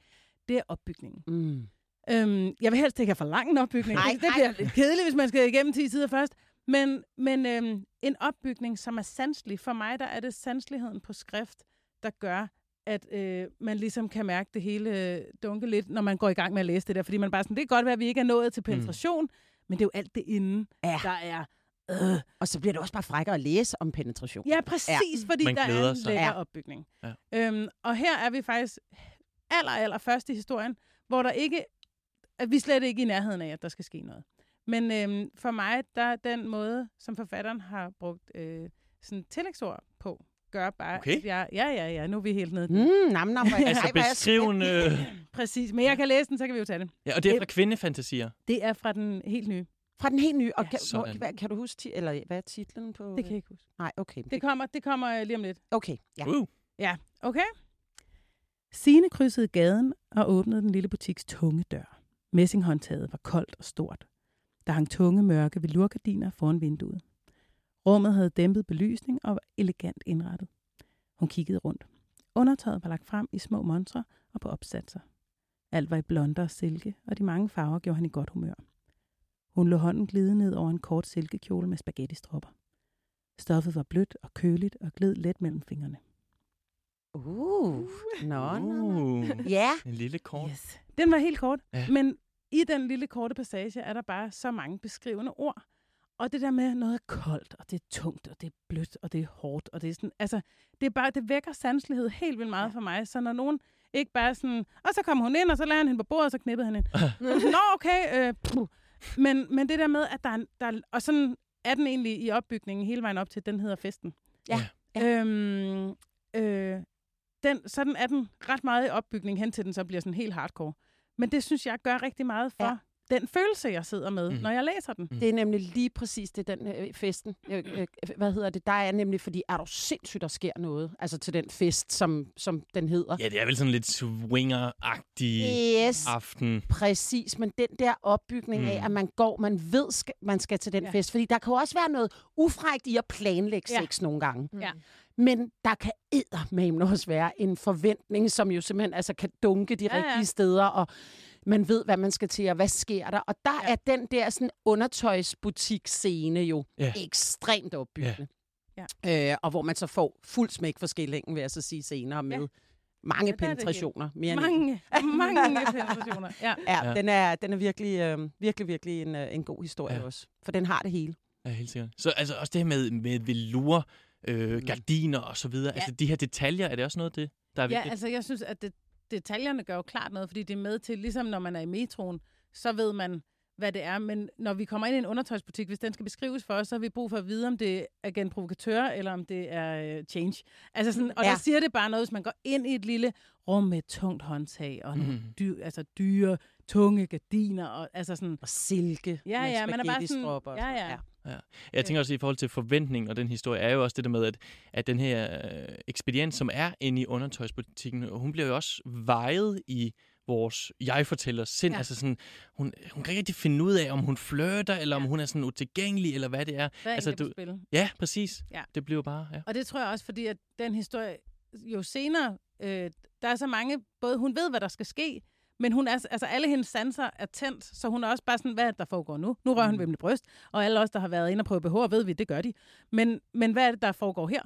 det er opbygningen. Mm. Øhm, jeg vil helst ikke have for lang en opbygning. Nej, det, bliver lidt kedeligt, hvis man skal igennem 10 sider først. Men, men øhm, en opbygning, som er sanselig. For mig der er det sansligheden på skrift, der gør, at øh, man ligesom kan mærke det hele dunke lidt, når man går i gang med at læse det der. Fordi man bare sådan, det kan godt være, at vi ikke er nået til penetration, mm. men det er jo alt det inden, Ja. der er... Øh. Og så bliver det også bare frækkere at læse om penetration. Ja, præcis, ja. fordi Man der er en lækker Ja. opbygning. Ja. Øhm, og her er vi faktisk aller, aller først i historien, hvor der ikke, at vi er slet ikke i nærheden af, at der skal ske noget. Men øhm, for mig, der er den måde, som forfatteren har brugt øh, sådan tillægsord på, gør bare, Okay. at jeg, ja, ja, ja, nu er vi helt nede. Mm, nam, nam, Altså Ej, jeg beskrivende... Præcis, men jeg kan læse den, så kan vi jo tage det. Ja, og det er fra kvindefantasier. Det er fra den helt nye. Fra den helt nye. Og Ja, kan, hvor, hvad, kan du huske, ti- eller hvad er titlen på? Det kan jeg ikke huske. Nej, okay. Det kommer, det kommer øh, lige om lidt. Okay, ja. Uh. Ja, okay. Signe krydsede gaden og åbnede den lille butiks tunge dør. Messinghåndtaget var koldt og stort. Der hang tunge mørke velurgardiner foran vinduet. Rummet havde dæmpet belysning og var elegant indrettet. Hun kiggede rundt. Undertøjet var lagt frem i små monstre og på opsatser. Alt var i blonder og silke, og de mange farver gjorde han i godt humør. Hun lå hånden glide ned over en kort silkekjole med spaghetti-stropper. Stoffet var blødt og køligt og gled let mellem fingrene. Uh, nå. Uh. Ja, En lille kort. Yes. Den var helt kort, ja. men i den lille korte passage er der bare så mange beskrivende ord. Og det der med, at noget er koldt, og det er tungt, og det er blødt, og det er hårdt, og det er sådan, altså, det er bare, det vækker sanselighed helt vildt meget ja. for mig. Så når nogen ikke bare sådan, og så kommer hun ind, og så lader han hende på bordet, og så knippede han hende. Nå, okay, øh, puh. men, men det der med, at der er, der er, og sådan er den egentlig i opbygningen hele vejen op til, den hedder festen. Ja. Ja. Øhm, øh, den, sådan er den ret meget i opbygning hen til den så bliver sådan helt hardcore. Men det synes jeg gør rigtig meget for Ja. Den følelse, jeg sidder med, Mhm. mm. når jeg læser den. det er nemlig lige præcis det, den øh, festen. Øh, øh, hvad hedder det? Der er nemlig, fordi er du sindssygt, der sker noget. Altså til den fest, som, som den hedder. Ja, det er vel sådan lidt swinger-agtig Yes. aften. Præcis, men den der opbygning mm. af, Mm. at man går, man ved, skal, man skal til den ja. Fest. Fordi der kan jo også være noget ufrægt i at planlægge Ja. sex nogle gange. Ja. Men der kan eddermame også være en forventning, som jo simpelthen altså, kan dunke de ja, Ja, ja. rigtige steder, og man ved, hvad man skal til, og hvad sker der. Og der ja. Ja. er den der sådan undertøjsbutik-scene jo Ja. ekstremt opbyggende. Ja. Øh, og hvor man så får fuld smæk for skillingen, vil jeg så sige senere, med Ja. mange Ja, er penetrationer. Mere Mange, mange penetrationer. Ja. Ja, Ja. ja. Den, er, den er virkelig, øh, virkelig, virkelig en, øh, en god historie Ja. ja. også. For den har det hele. Ja, helt sikkert. Så altså også det her med, med velour, øh, Mm. gardiner og så videre. Ja. Altså de her detaljer, er det også noget det, der er ja, vigtigt? altså jeg synes, at det, detaljerne gør jo klart noget, fordi det er med til, ligesom når man er i metroen, så ved man, hvad det er. Men når vi kommer ind i en undertøjsbutik, hvis den skal beskrives for os, så har vi brug for at vide, om det er agent provokatør, eller om det er øh, change. Altså sådan, og ja. Ja. der siger det bare noget, hvis man går ind i et lille rum med et tungt håndtag, og Mhm. dyr, altså dyre, tunge gardiner, og altså sådan, Og silke Ja, ja, man er bare sådan- og ja, sådan ja. Jeg tænker også i forhold til forventning og den historie, er jo også det der med, at, at den her øh, ekspedient, som er inde i undertøjsbutikken, hun bliver jo også vejet i vores jeg-fortæller sind. Ja. Ja. Altså sådan, hun, hun kan ikke rigtig finde ud af, om hun flirter, eller om hun er sådan utilgængelig, eller hvad det er. hvad Altså, du- spil? Ja, præcis. Ja. Det bliver bare, ja. Og det tror jeg også, fordi at den historie, jo senere, øh, der er så mange, både hun ved, hvad der skal ske, men hun er, altså alle hendes sanser er tændt, så hun er også bare sådan, hvad er det, der foregår nu? Nu rører mm. hun ved mit bryst, og alle os, der har været inde og prøve BH, ved vi, det gør de. Men, men hvad er det, der foregår her?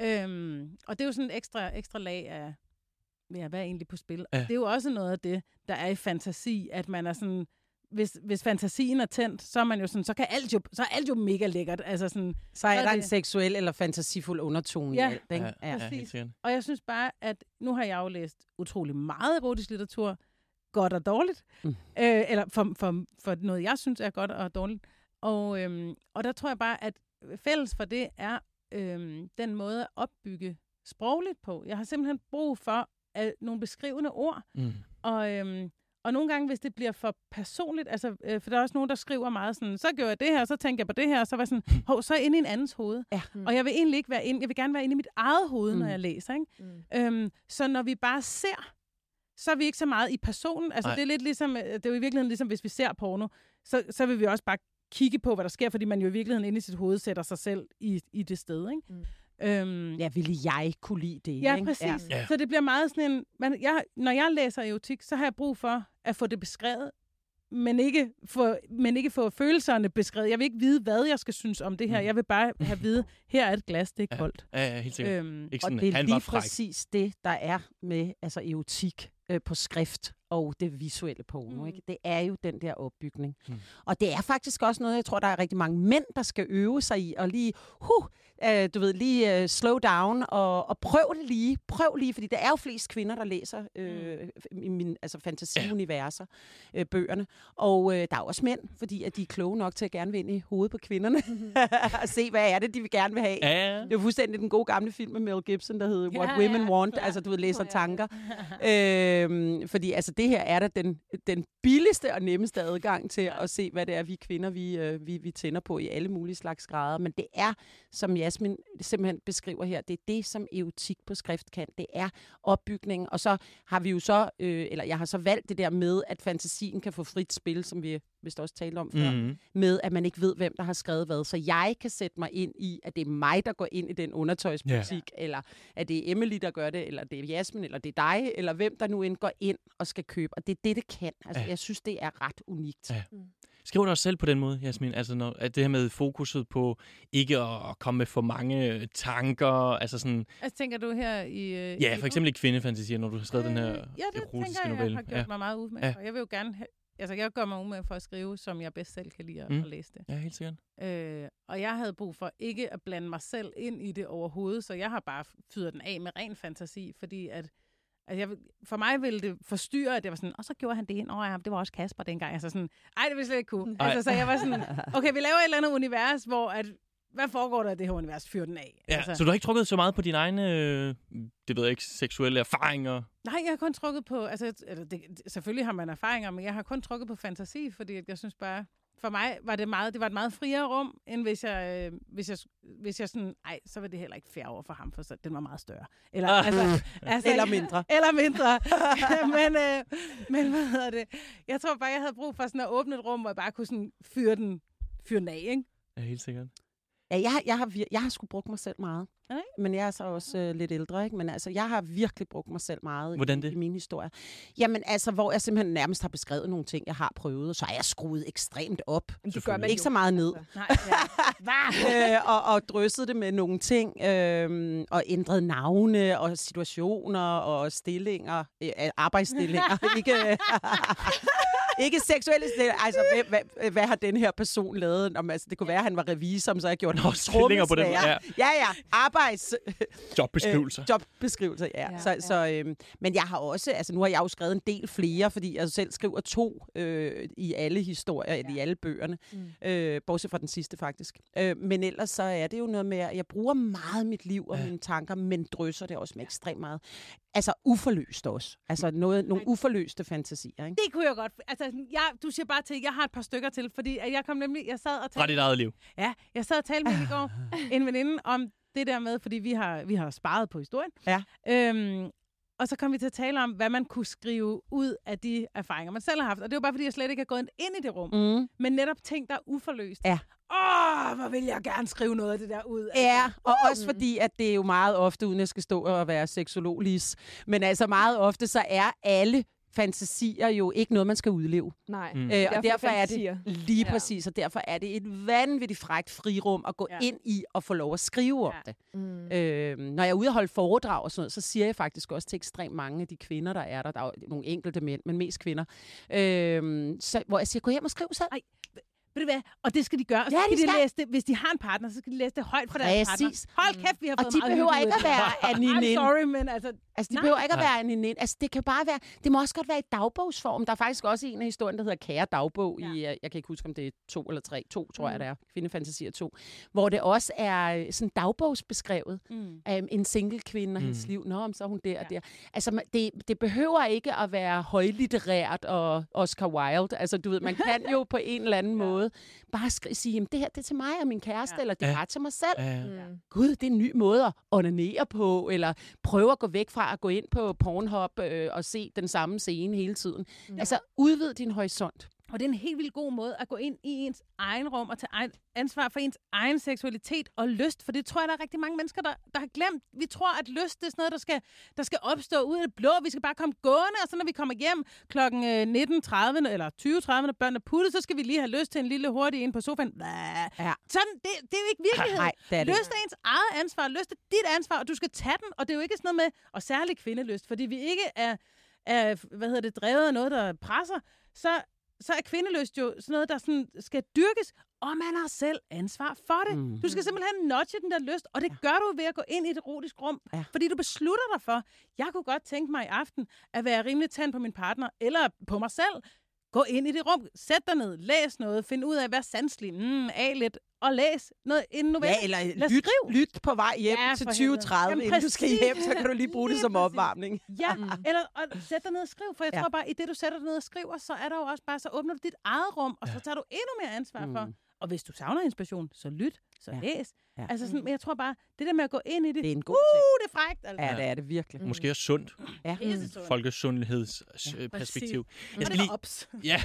Øhm, og det er jo sådan et ekstra, ekstra lag af, ja, hvad er egentlig på spil? Ja. Ja. Det er jo også noget af det, der er i fantasi, at man er sådan, hvis, hvis fantasien er tændt, så er man jo sådan, så kan alt jo, så er alt jo mega lækkert. Altså sådan, Så er Så er der en det- seksuel eller fantasifuld undertone Ja. i alt, ikke? Ja, ja, Ja. helt præcis. sikkert. Og jeg synes bare, at nu har jeg jo læst utrolig meget erotisk litteratur. Godt og dårligt. Mm. Øh, eller for, for, for noget, jeg synes er godt og dårligt. Og, øhm, og der tror jeg bare, at fælles for det er øhm, den måde at opbygge sprogligt på. Jeg har simpelthen brug for øh, nogle beskrivende ord, Mm. og, øhm, og nogle gange, hvis det bliver for personligt, altså, øh, for der er også nogen, der skriver meget sådan, så gjorde jeg det her, så tænker jeg på det her, og så var sådan, hov, så er jeg inde i en andens hoved. Ja. Mm. Og jeg vil egentlig ikke være inde, jeg vil gerne være inde i mit eget hoved, mm. når jeg læser. Ikke? Mm. Øhm, så når vi bare ser, så er vi ikke så meget i personen. Altså, det er lidt ligesom, øh, det er jo i virkeligheden ligesom, hvis vi ser porno, så, så vil vi også bare kigge på, hvad der sker, fordi man jo i virkeligheden inde i sit hoved sætter sig selv i, i det sted. Ikke? Mm. Øhm, Ja, ville jeg kunne lide det, Ja, ikke? præcis. Ja. Så det bliver meget sådan en... Man, jeg, når jeg læser erotik, så har jeg brug for at få det beskrevet, men ikke få, men ikke få følelserne beskrevet. Jeg vil ikke vide, hvad jeg skal synes om det her. Mm. Jeg vil bare have at vide, her er et glas, det er Ja. koldt. Ja, ja, helt sikkert. Øhm, Ikke Og sådan, det er lige præcis det, der er med altså erotik øh, på skrift og det visuelle porno. Mm. Mm. Ikke? Det er jo den der opbygning. Mm. Mm. Og det er faktisk også noget, jeg tror, der er rigtig mange mænd, der skal øve sig i, og lige, huh, øh, du ved, lige øh, slow down, og, og prøv det lige. Prøv lige, fordi der er jo flest kvinder, der læser øh, i min altså fantasiuniverser, øh, bøgerne. Og øh, der er også mænd, fordi at de er kloge nok til at gerne vil ind i hovedet på kvinderne, og se, hvad er det, de vil gerne vil have. Ja, ja. Det er jo fuldstændig den gode gamle film med Mel Gibson, der hedder Ja, What Women ja, Want, klar. altså du ved, læser tanker. øhm, fordi altså det her er da den, den billigste og nemmeste adgang til at se, hvad det er, vi kvinder, vi, øh, vi, vi tænder på i alle mulige slags grader. Men det er, som Jasmin simpelthen beskriver her, det er det, som erotik på skrift kan. Det er opbygning. Og så har vi jo så, øh, eller jeg har så valgt det der med, at fantasien kan få frit spil, som vi vist også talte om før Mm. med, at man ikke ved, hvem der har skrevet hvad. Så jeg kan sætte mig ind i, at det er mig, der går ind i den undertøjsbutik, yeah. eller at det er Emily, der gør det, eller det er Jasmin, eller det er dig, eller hvem der nu end går ind og skal købe. Og det er det, det kan. Altså, Ja. ja. Jeg synes, det er ret unikt. Ja. Skriver du også selv på den måde, Jasmin? Altså når, at det her med fokuset på ikke at, komme med for mange tanker, altså sådan, altså, tænker du her i... Øh, ja, i for eksempel i kvindefantasier, når du har skrevet den her Øh, Ja, det erotiske tænker jeg, novelle. jeg har gjort ja. mig meget umage Ja. for. Jeg vil jo gerne... Altså, jeg gør mig umage for at skrive, som jeg bedst selv kan lide at, Mm. læse det. ja, helt sikkert. Øh, og jeg havde brug for ikke at blande mig selv ind i det overhovedet, så jeg har bare fyret den af med ren fantasi, fordi at Altså jeg, for mig ville det forstyrre, at det var sådan, og så gjorde han det ind over ham. Det var også Kasper dengang. Altså sådan, ej, det ville jeg slet ikke kunne. Ej. Altså, så jeg var sådan, okay, vi laver et eller andet univers, hvor at, hvad foregår der i det her univers? Fyr den af. Ja, altså, Så du har ikke trukket så meget på dine egne, øh, det ved jeg ikke, seksuelle erfaringer? Nej, jeg har kun trukket på, altså, eller det, selvfølgelig har man erfaringer, men jeg har kun trukket på fantasi, fordi at jeg synes bare, for mig var det meget, det var et meget friere rum, end hvis jeg, øh, hvis jeg, hvis jeg sådan, ej, så var det heller ikke fair over for ham, for så, den var meget større. Eller, altså, altså, Eller mindre. Eller mindre. men, øh, men hvad hedder det? Jeg tror bare, jeg havde brug for sådan at åbne et rum, hvor jeg bare kunne sådan fyre den, fyre den af, ikke? Ja, helt sikkert. Ja, jeg, har, jeg, har, jeg har sgu brugt mig selv meget. Nej. Men jeg er så også øh, lidt ældre, ikke? Men altså, jeg har virkelig brugt mig selv meget Hvordan i, det? i mine historier. Jamen altså, hvor jeg simpelthen nærmest har beskrevet nogle ting, jeg har prøvet, og så er jeg skruet ekstremt op. Det gør man Ikke jo. så meget ned. Altså. Nej, ja. Øh, og, og drysset det med nogle ting, øh, og ændret navne og situationer og stillinger, øh, arbejdsstillinger. ikke, ikke seksuelle. Altså, hvad, hvad, hvad har den her person lavet? Om, altså, det kunne være, at han var revisor, så har jeg gjort Nå, stillinger på den trommeslager. Ja, ja. Arbejds... Jobbeskrivelser. Øh, jobbeskrivelser, ja. Ja, ja, så, ja. Så, øh, men jeg har også, altså nu har jeg jo skrevet en del flere, fordi jeg selv skriver to øh, i alle historier, ja. i alle bøgerne, mm. øh, bortset fra den sidste faktisk. Øh, men ellers så er det jo noget med, at jeg bruger meget mit liv og Ja. ja. mine tanker, men drysser det også med ekstremt meget. Altså uforløst også. Altså noget, nogle uforløste fantasier, ikke? Det kunne jeg godt. Altså, jeg, du siger bare til, jeg har et par stykker til, fordi at jeg kom nemlig, jeg sad og Fra talte, dit eget liv. ja, jeg sad og talte med i går, en veninde, om det der med, fordi vi har, vi har sparet på historien. Ja. Øhm, og så kom vi til at tale om, hvad man kunne skrive ud af de erfaringer, man selv har haft. Og det var bare, fordi jeg slet ikke er gået ind i det rum. Mm. Men netop ting, der er uforløst. Ja. Åh, hvor vil jeg gerne skrive noget af det der ud. Altså, Ja, og også fordi, at det er jo meget ofte, uden jeg skal stå og være seksolog men altså meget ofte, så er alle fantasier jo ikke noget, man skal udleve. Nej. Mm. Øh, Derfor og derfor er fantasier. det lige Ja. præcis, og derfor er det et vanvittigt frækt frirum at gå Ja. ind i og få lov at skrive om Ja. det. Mm. Øh, når jeg er ude og holde foredrag og sådan noget, så siger jeg faktisk også til ekstremt mange af de kvinder, der er der, der er jo nogle enkelte mænd, men mest kvinder, øh, så, hvor jeg siger, gå hjem og skriv selv. Ej, Ved du hvad? Og det skal de gøre. Og så Ja, skal de de, skal. læse det, hvis de har en partner, så skal de læse det højt for deres Præcis. partner. Hold kæft, vi har Og fået de meget behøver ikke at være ud. I'm sorry, men altså... Altså, det Nej. behøver ikke at være en en Altså, det kan bare være... Det må også godt være i dagbogsform. Der er faktisk også en af historien, der hedder Kære Dagbog. Ja. I, øh, jeg kan ikke huske, om det er to eller tre. To, tror mm. jeg, det er. Kvindefantasier to. Hvor det også er øh, sådan dagbogsbeskrevet. Mm. Um, en single kvinde og Mm. hendes liv. Nå, men så er hun der ja. og Ja. der. Altså, det, det behøver ikke at være højlitterært og Oscar Wilde. Altså, du ved, man kan jo på en eller anden ja. Måde bare skri- sige, jamen, det her det er til mig og min kæreste, ja. Ja. eller det er Ja. bare til mig selv. Ja. Mm. Gud, det er en ny måde at onanere på, eller prøve at gå væk fra at gå ind på Pornhub øh, og se den samme scene hele tiden. Ja. Altså, udvid din horisont. Og det er en helt vildt god måde at gå ind i ens egen rum og tage ansvar for ens egen seksualitet og lyst. For det tror jeg, der er rigtig mange mennesker, der, der har glemt. Vi tror, at lyst det er sådan noget, der skal, der skal opstå ud af det blå. Vi skal bare komme gående, og så når vi kommer hjem kl. 19.30 eller 20.30, når børnene er puttet, så skal vi lige have lyst til en lille hurtig en på sofaen. Ja. Sådan, det, det er jo ikke virkelighed. Nej, det er det. Lyst er ens eget ansvar. Lyst er dit ansvar, og du skal tage den. Og det er jo ikke sådan noget med, og særligt kvindelyst, fordi vi ikke er, er hvad hedder det, drevet af noget, der presser, så, så er kvindelyst jo sådan noget, der sådan skal dyrkes, og man har selv ansvar for det. Mm. Du skal simpelthen notche den der lyst, og det gør du ved at gå ind i et erotisk rum. Ja. Fordi du beslutter dig for, jeg kunne godt tænke mig i aften at være rimelig tand på min partner, eller på mig selv. Gå ind i det rum, sæt dig ned, læs noget, find ud af, hvad sanselig, mm, af lidt, og læs noget en novelle. Ja, eller Lad lyt, skriv. lyt på vej hjem Ja, til for helvede. 2030, Jamen, inden du skal hjem, så kan du lige bruge det Lige som præcis. opvarmning. Ja, eller og sæt dig ned og skriv, for jeg Ja. ja. tror bare, i det du sætter dig ned og skriver, så er der jo også bare, så åbner du dit eget rum, og så tager du endnu mere ansvar for. Mm. Og hvis du savner inspiration, så lyt, så Ja. ja. læs. Ja. Ja. Altså sådan, men jeg tror bare, det der med at gå ind i det, Det er en god uh, det er frækt. Altså. ting. Ja, det er det virkelig. Måske også sundt. Ja. Folkesundhedsperspektiv. Jeg Jeg skal lige, Ops. ja,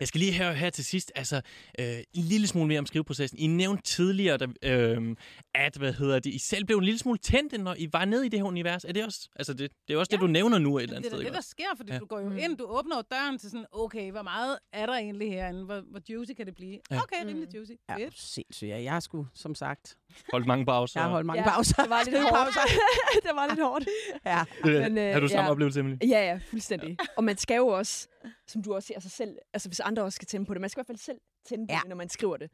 jeg skal lige høre her til sidst, altså øh, en lille smule mere om skriveprocessen. I nævnte tidligere, der, øh, at hvad hedder det, I selv blev en lille smule tændt, når I var nede i det her univers. Er det også, altså det, det er også ja. det, du nævner nu et eller Det andet er sted. det, ikke der også? sker, fordi Ja. ja. du går jo ind, du åbner jo døren til sådan, okay, hvor meget er der egentlig herinde? Hvor, hvor juicy kan det blive? Ja. Okay, rimelig juicy. Ja, sindssygt. Ja, jeg har sgu, som sagt, Holdt mange pauser. jeg har holdt mange Ja, pauser. det var lidt hårdt. det var lidt hårdt. Ja. Øh, Men, øh, har du samme ja. oplevelse, Emily? Ja, ja, fuldstændig. Og man skal jo også, som du også siger, sig selv, altså hvis andre også skal tænde på det, man skal i hvert fald selv tænde på Ja. det, når man skriver det.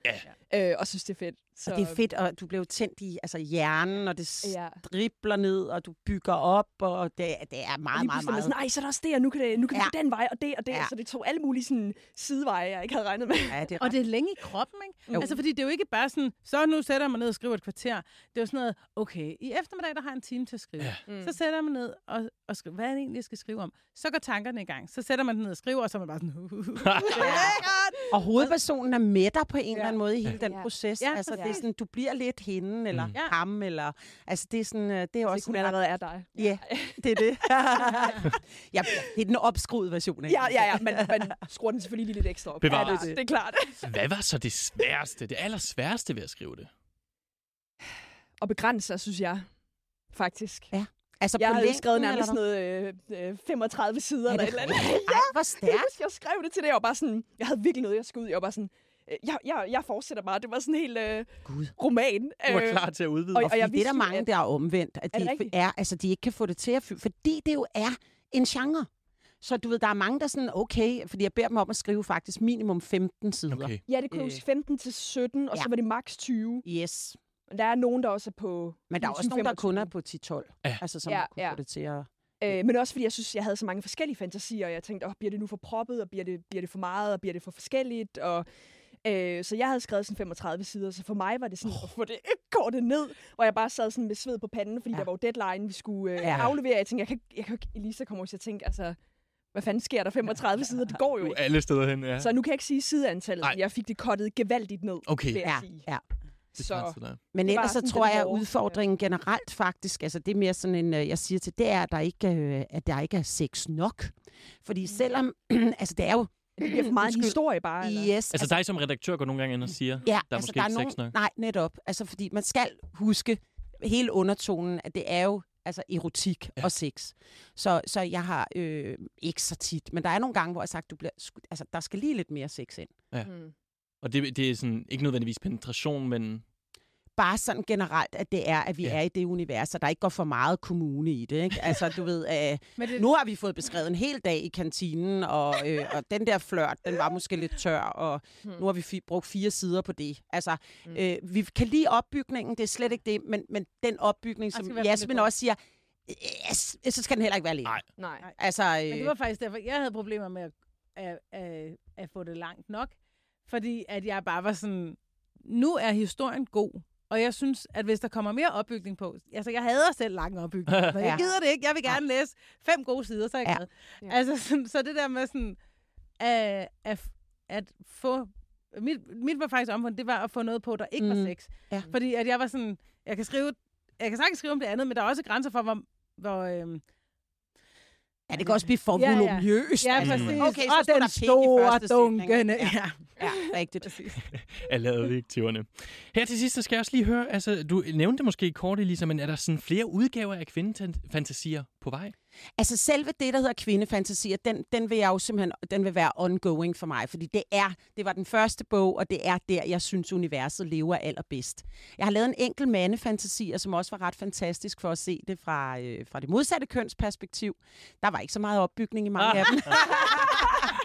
Ja. Øh, og synes, det er fedt. Så, Og det er fedt, og du blev tændt i altså, hjernen, og det Ja. dribler ned, og du bygger op, og det, det er meget, meget, man meget... sådan, nej, så er der også det, og nu kan, det, nu kan Ja. gå den vej, og det, og det. Ja. Så det tog alle mulige sådan, sideveje, jeg ikke havde regnet med. Ja, det er Og det er længe i kroppen, ikke? Jo. Altså, fordi det er jo ikke bare sådan, så nu sætter jeg mig ned og skriver et kvarter. Det er jo sådan noget, okay, i eftermiddag, der har jeg en time til at skrive. Ja. Mm. Så sætter jeg mig ned og, og skriver, hvad er det egentlig, jeg skal skrive om? Så går tankerne i gang. Så sætter man den ned og skriver, og så er man bare sådan, Og hovedpersonen er med dig på en eller anden måde i hele den Ja. proces. Ja, altså, det er sådan, du bliver lidt hende, eller Mm. Ja. ham, eller... Altså, det er sådan, øh, det er også Det ret- allerede er dig. Ja, det er det. ja, det er den opskruede version af Ja, det. ja, ja, men man skruer den selvfølgelig lige lidt ekstra op. Bevares. Ja, det, er- det er klart. Hvad var så det sværeste, det allersværeste ved at skrive det? Og begrænse sig, synes jeg, faktisk. Altså, Jeg på havde skrevet nærmest noget øh, øh, 35 sider Er eller det et eller andet. hvad? Ej, hvor Jeg stærkt. husker, jeg skrev det til det, og bare sådan, jeg havde virkelig noget, jeg skulle ud i. Jeg var bare sådan, øh, jeg, jeg, jeg fortsætter bare. Det var sådan en helt øh, Gud. roman. Du var Øh, klar til at udvide. og- Og, og jeg det er der mange, at- der er omvendt, at Er de, rigtigt? er, altså, de ikke kan få det til at fylde, fordi det jo er en genre. Så du ved, der er mange, der er sådan, okay, fordi jeg beder dem om at skrive faktisk minimum 15 sider. Okay. Ja, det kunne Øh. huske 15 til 17, og Ja. så var det maks 20. Yes. Men der er nogen, der også er på Men der er også nogen, der kun er på 10-12. Ja. Altså, som Ja, ja, kunne ja. få det til at... Øh, men også fordi jeg synes, jeg havde så mange forskellige fantasier, og jeg tænkte, oh, bliver det nu for proppet, og bliver det, bliver det for meget, og bliver det for forskelligt? Og, øh, så jeg havde skrevet sådan 35 sider, så for mig var det sådan oh. at få det kortet ned, hvor jeg bare sad sådan med sved på panden, fordi Ja. der var jo deadline, vi skulle øh, Ja. aflevere. Jeg tænkte, jeg kan, jeg kan ikke, Elisa kommer også til at tænke, altså, hvad fanden sker der 35 sider? Det går jo ikke. alle steder hen, ja. Så nu kan jeg ikke sige sideantallet, Nej. men jeg fik det kottet gevaldigt ned, Okay, vil jeg Ja, sige. ja. det er Så. Men Det ellers så tror jeg, at udfordringen generelt faktisk, altså det er mere sådan en, øh, jeg siger til, det er, at der ikke, øh, at der ikke er sex nok. Fordi selvom, altså det er jo... det bliver for meget en historie bare. Eller? Yes, Altså dig som redaktør går nogle gange ind og siger, Ja, der er altså, måske der er ikke nogen, sex nok. Nej, netop. Altså, fordi man skal huske hele undertonen, at det er jo altså erotik Ja. ja. og sex. Så, så jeg har øh, ikke så tit, men der er nogle gange, hvor jeg har sagt, du bliver, altså, der skal lige lidt mere sex ind. Mm. Og det, det er sådan ikke nødvendigvis penetration, men bare sådan generelt, at det er, at vi Ja. er i det univers, og der ikke går for meget kommune i det. Ikke? Altså, du ved, øh, det, nu har vi fået beskrevet en hel dag i kantinen, og, øh, og den der flørt, den var måske lidt tør, og nu har vi fi- brugt fire sider på det. Altså, øh, vi kan lide opbygningen, det er slet ikke det, men, men den opbygning, som Jasmin også siger, yes, så skal den heller ikke være alene. Nej. Nej. Altså, Men det øh, var faktisk derfor, jeg havde problemer med at, at, at, at få det langt nok. Fordi at jeg bare var sådan, nu er historien god. Og jeg synes, at hvis der kommer mere opbygning på... Altså, jeg hader selv lang opbygning. Så jeg Ja. gider det ikke. Jeg vil gerne læse fem gode sider, så er jeg Ja. glad. Ja. Altså, sådan, så det der med sådan... At, at, at få... Mit, mit var faktisk omvendt, det var at få noget på, der ikke mm. var sex. Ja. Fordi at jeg var sådan... Jeg kan skrive... Jeg kan sagtens skrive om det andet, men der er også grænser for, hvor... hvor øhm, ja, det kan også blive for Ja, ja. volumøst. Ja, altså. præcis. Okay, så og den store dunkende. Ja. Ja. Ja, rigtigt. af adjektiverne. Her til sidst, så skal jeg også lige høre, altså, du nævnte det måske kort, Elisa, men er der sådan flere udgaver af kvindefantasier på vej? Altså selve det, der hedder kvindefantasier, den, den vil jeg jo simpelthen, den vil være ongoing for mig, fordi det er, det var den første bog, og det er der, jeg synes, universet lever allerbedst. Jeg har lavet en enkelt mandefantasier, som også var ret fantastisk for at se det fra, øh, fra det modsatte kønsperspektiv. Der var ikke så meget opbygning i mange af dem.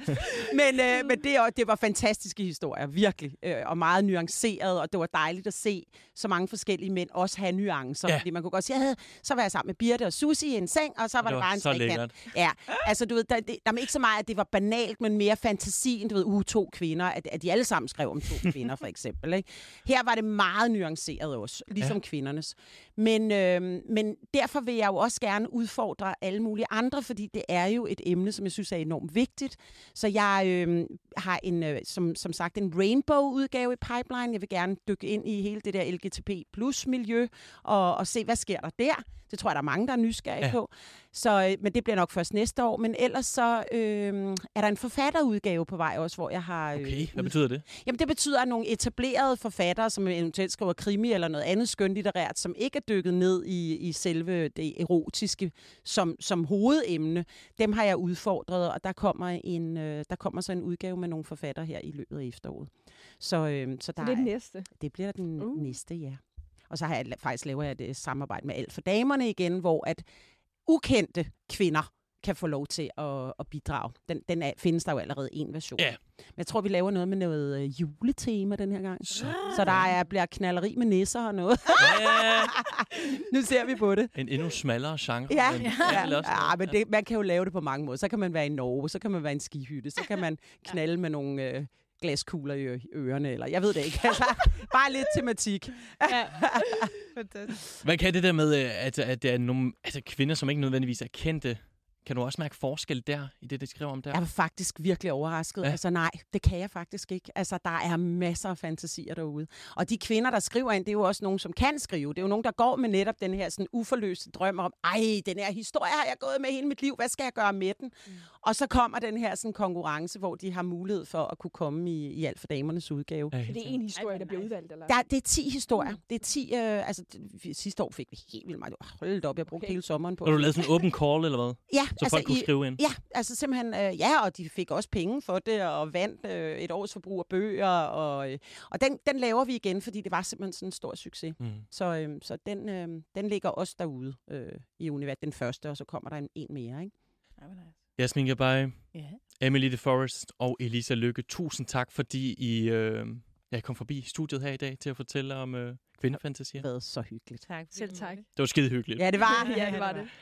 men øh, men det, er- det var fantastiske historier, virkelig. Øh, og meget nuanceret, og det var dejligt at se så mange forskellige mænd også have nuancer. Ja. Ja. Fordi man kunne godt sige, havde, så var jeg sammen med Birte og Susi i en seng, og så var Det det, var bare en lækkert. Ja, altså du ved, der, det, der er ikke så meget, at det var banalt, men mere fantasien, du ved, uh, to kvinder, at, at de alle sammen skrev om to kvinder, for eksempel. Ikke? Her var det meget nuanceret også, ligesom Ja. ja. kvindernes. Men, øh, men derfor vil jeg jo også gerne udfordre alle mulige andre, fordi det er jo et emne, som jeg synes er enormt vigtigt. Så jeg øh, har en, øh, som, som sagt en rainbow-udgave i pipeline. Jeg vil gerne dykke ind i hele det der LGTB plus miljø og, og se, hvad sker der der. Det tror jeg, der er mange, der er nysgerrige Ja. på. Så, øh, men det bliver nok først næste år. Men ellers så øh, er der en forfatterudgave på vej også, hvor jeg har... Øh, Okay, hvad betyder det? Jamen det betyder, at nogle etablerede forfattere, som eventuelt skriver krimi eller noget andet skønlitterært, som ikke er dykket ned i, i selve det erotiske som, som hovedemne, dem har jeg udfordret, og der kommer, en, øh, der kommer så en udgave med nogle forfattere her i løbet af efteråret. Så, øh, så der det er den næste. det bliver den Uh. næste, ja. Og så har jeg faktisk laver jeg et samarbejde med Alt for Damerne igen, hvor at ukendte kvinder kan få lov til at, at bidrage. Den, den er, findes der jo allerede en version. Ja. Men jeg tror, vi laver noget med noget øh, juletema den her gang. Så. Så der er, bliver knalleri med nisser og noget. Ja, nu ser vi på det. en endnu smallere genre. Ja, men ja. ja noget. men det, man kan jo lave det på mange måder. Så kan man være i Norge, så kan man være i en skihytte, så kan man knalde med nogle øh, glaskugler i ørerne, eller jeg ved det ikke. Altså, bare lidt tematik. ja. Fantastisk. Hvad kan det der med, øh, at, at det er nogle altså, kvinder, som ikke nødvendigvis er kendte? Kan du også mærke forskel der, i det, det skriver om der? Jeg var faktisk virkelig overrasket. Ja. Altså nej, det kan jeg faktisk ikke. Altså der er masser af fantasier derude. Og de kvinder, der skriver ind, det er jo også nogen, som kan skrive. Det er jo nogen, der går med netop den her sådan uforløste drøm om, ej, den her historie har jeg gået med hele mit liv, hvad skal jeg gøre med den? Mm. Og så kommer den her sådan konkurrence, hvor de har mulighed for at kunne komme i, i alt for damernes udgave. Ja, det er en historie, Ej, der bliver udvalgt, eller? Der, det er 10 historier. Det er 10, øh, altså sidste år fik vi helt vildt meget. Hold op, jeg brugte okay. hele sommeren på. Har du lavet sådan en open call, eller hvad? Ja, Så folk kunne i, skrive ind? Ja, altså simpelthen, øh, ja, og de fik også penge for det, og vandt øh, et års forbrug af bøger, og, øh, og den, den laver vi igen, fordi det var simpelthen sådan en stor succes. Mm. Så, øh, så den, øh, den ligger også derude øh, i Univers, den første, og så kommer der en, en mere, ikke? Hvor nice. Jasmin Gabay, Ja. Emily de Forest og Elisa Lykke, tusind tak, fordi I øh, ja, kom forbi studiet her i dag til at fortælle om øh, kvindefantasier. Det har været så hyggeligt. Tak. Selv tak. Det var skide hyggeligt. Ja, det var. ja, det var det.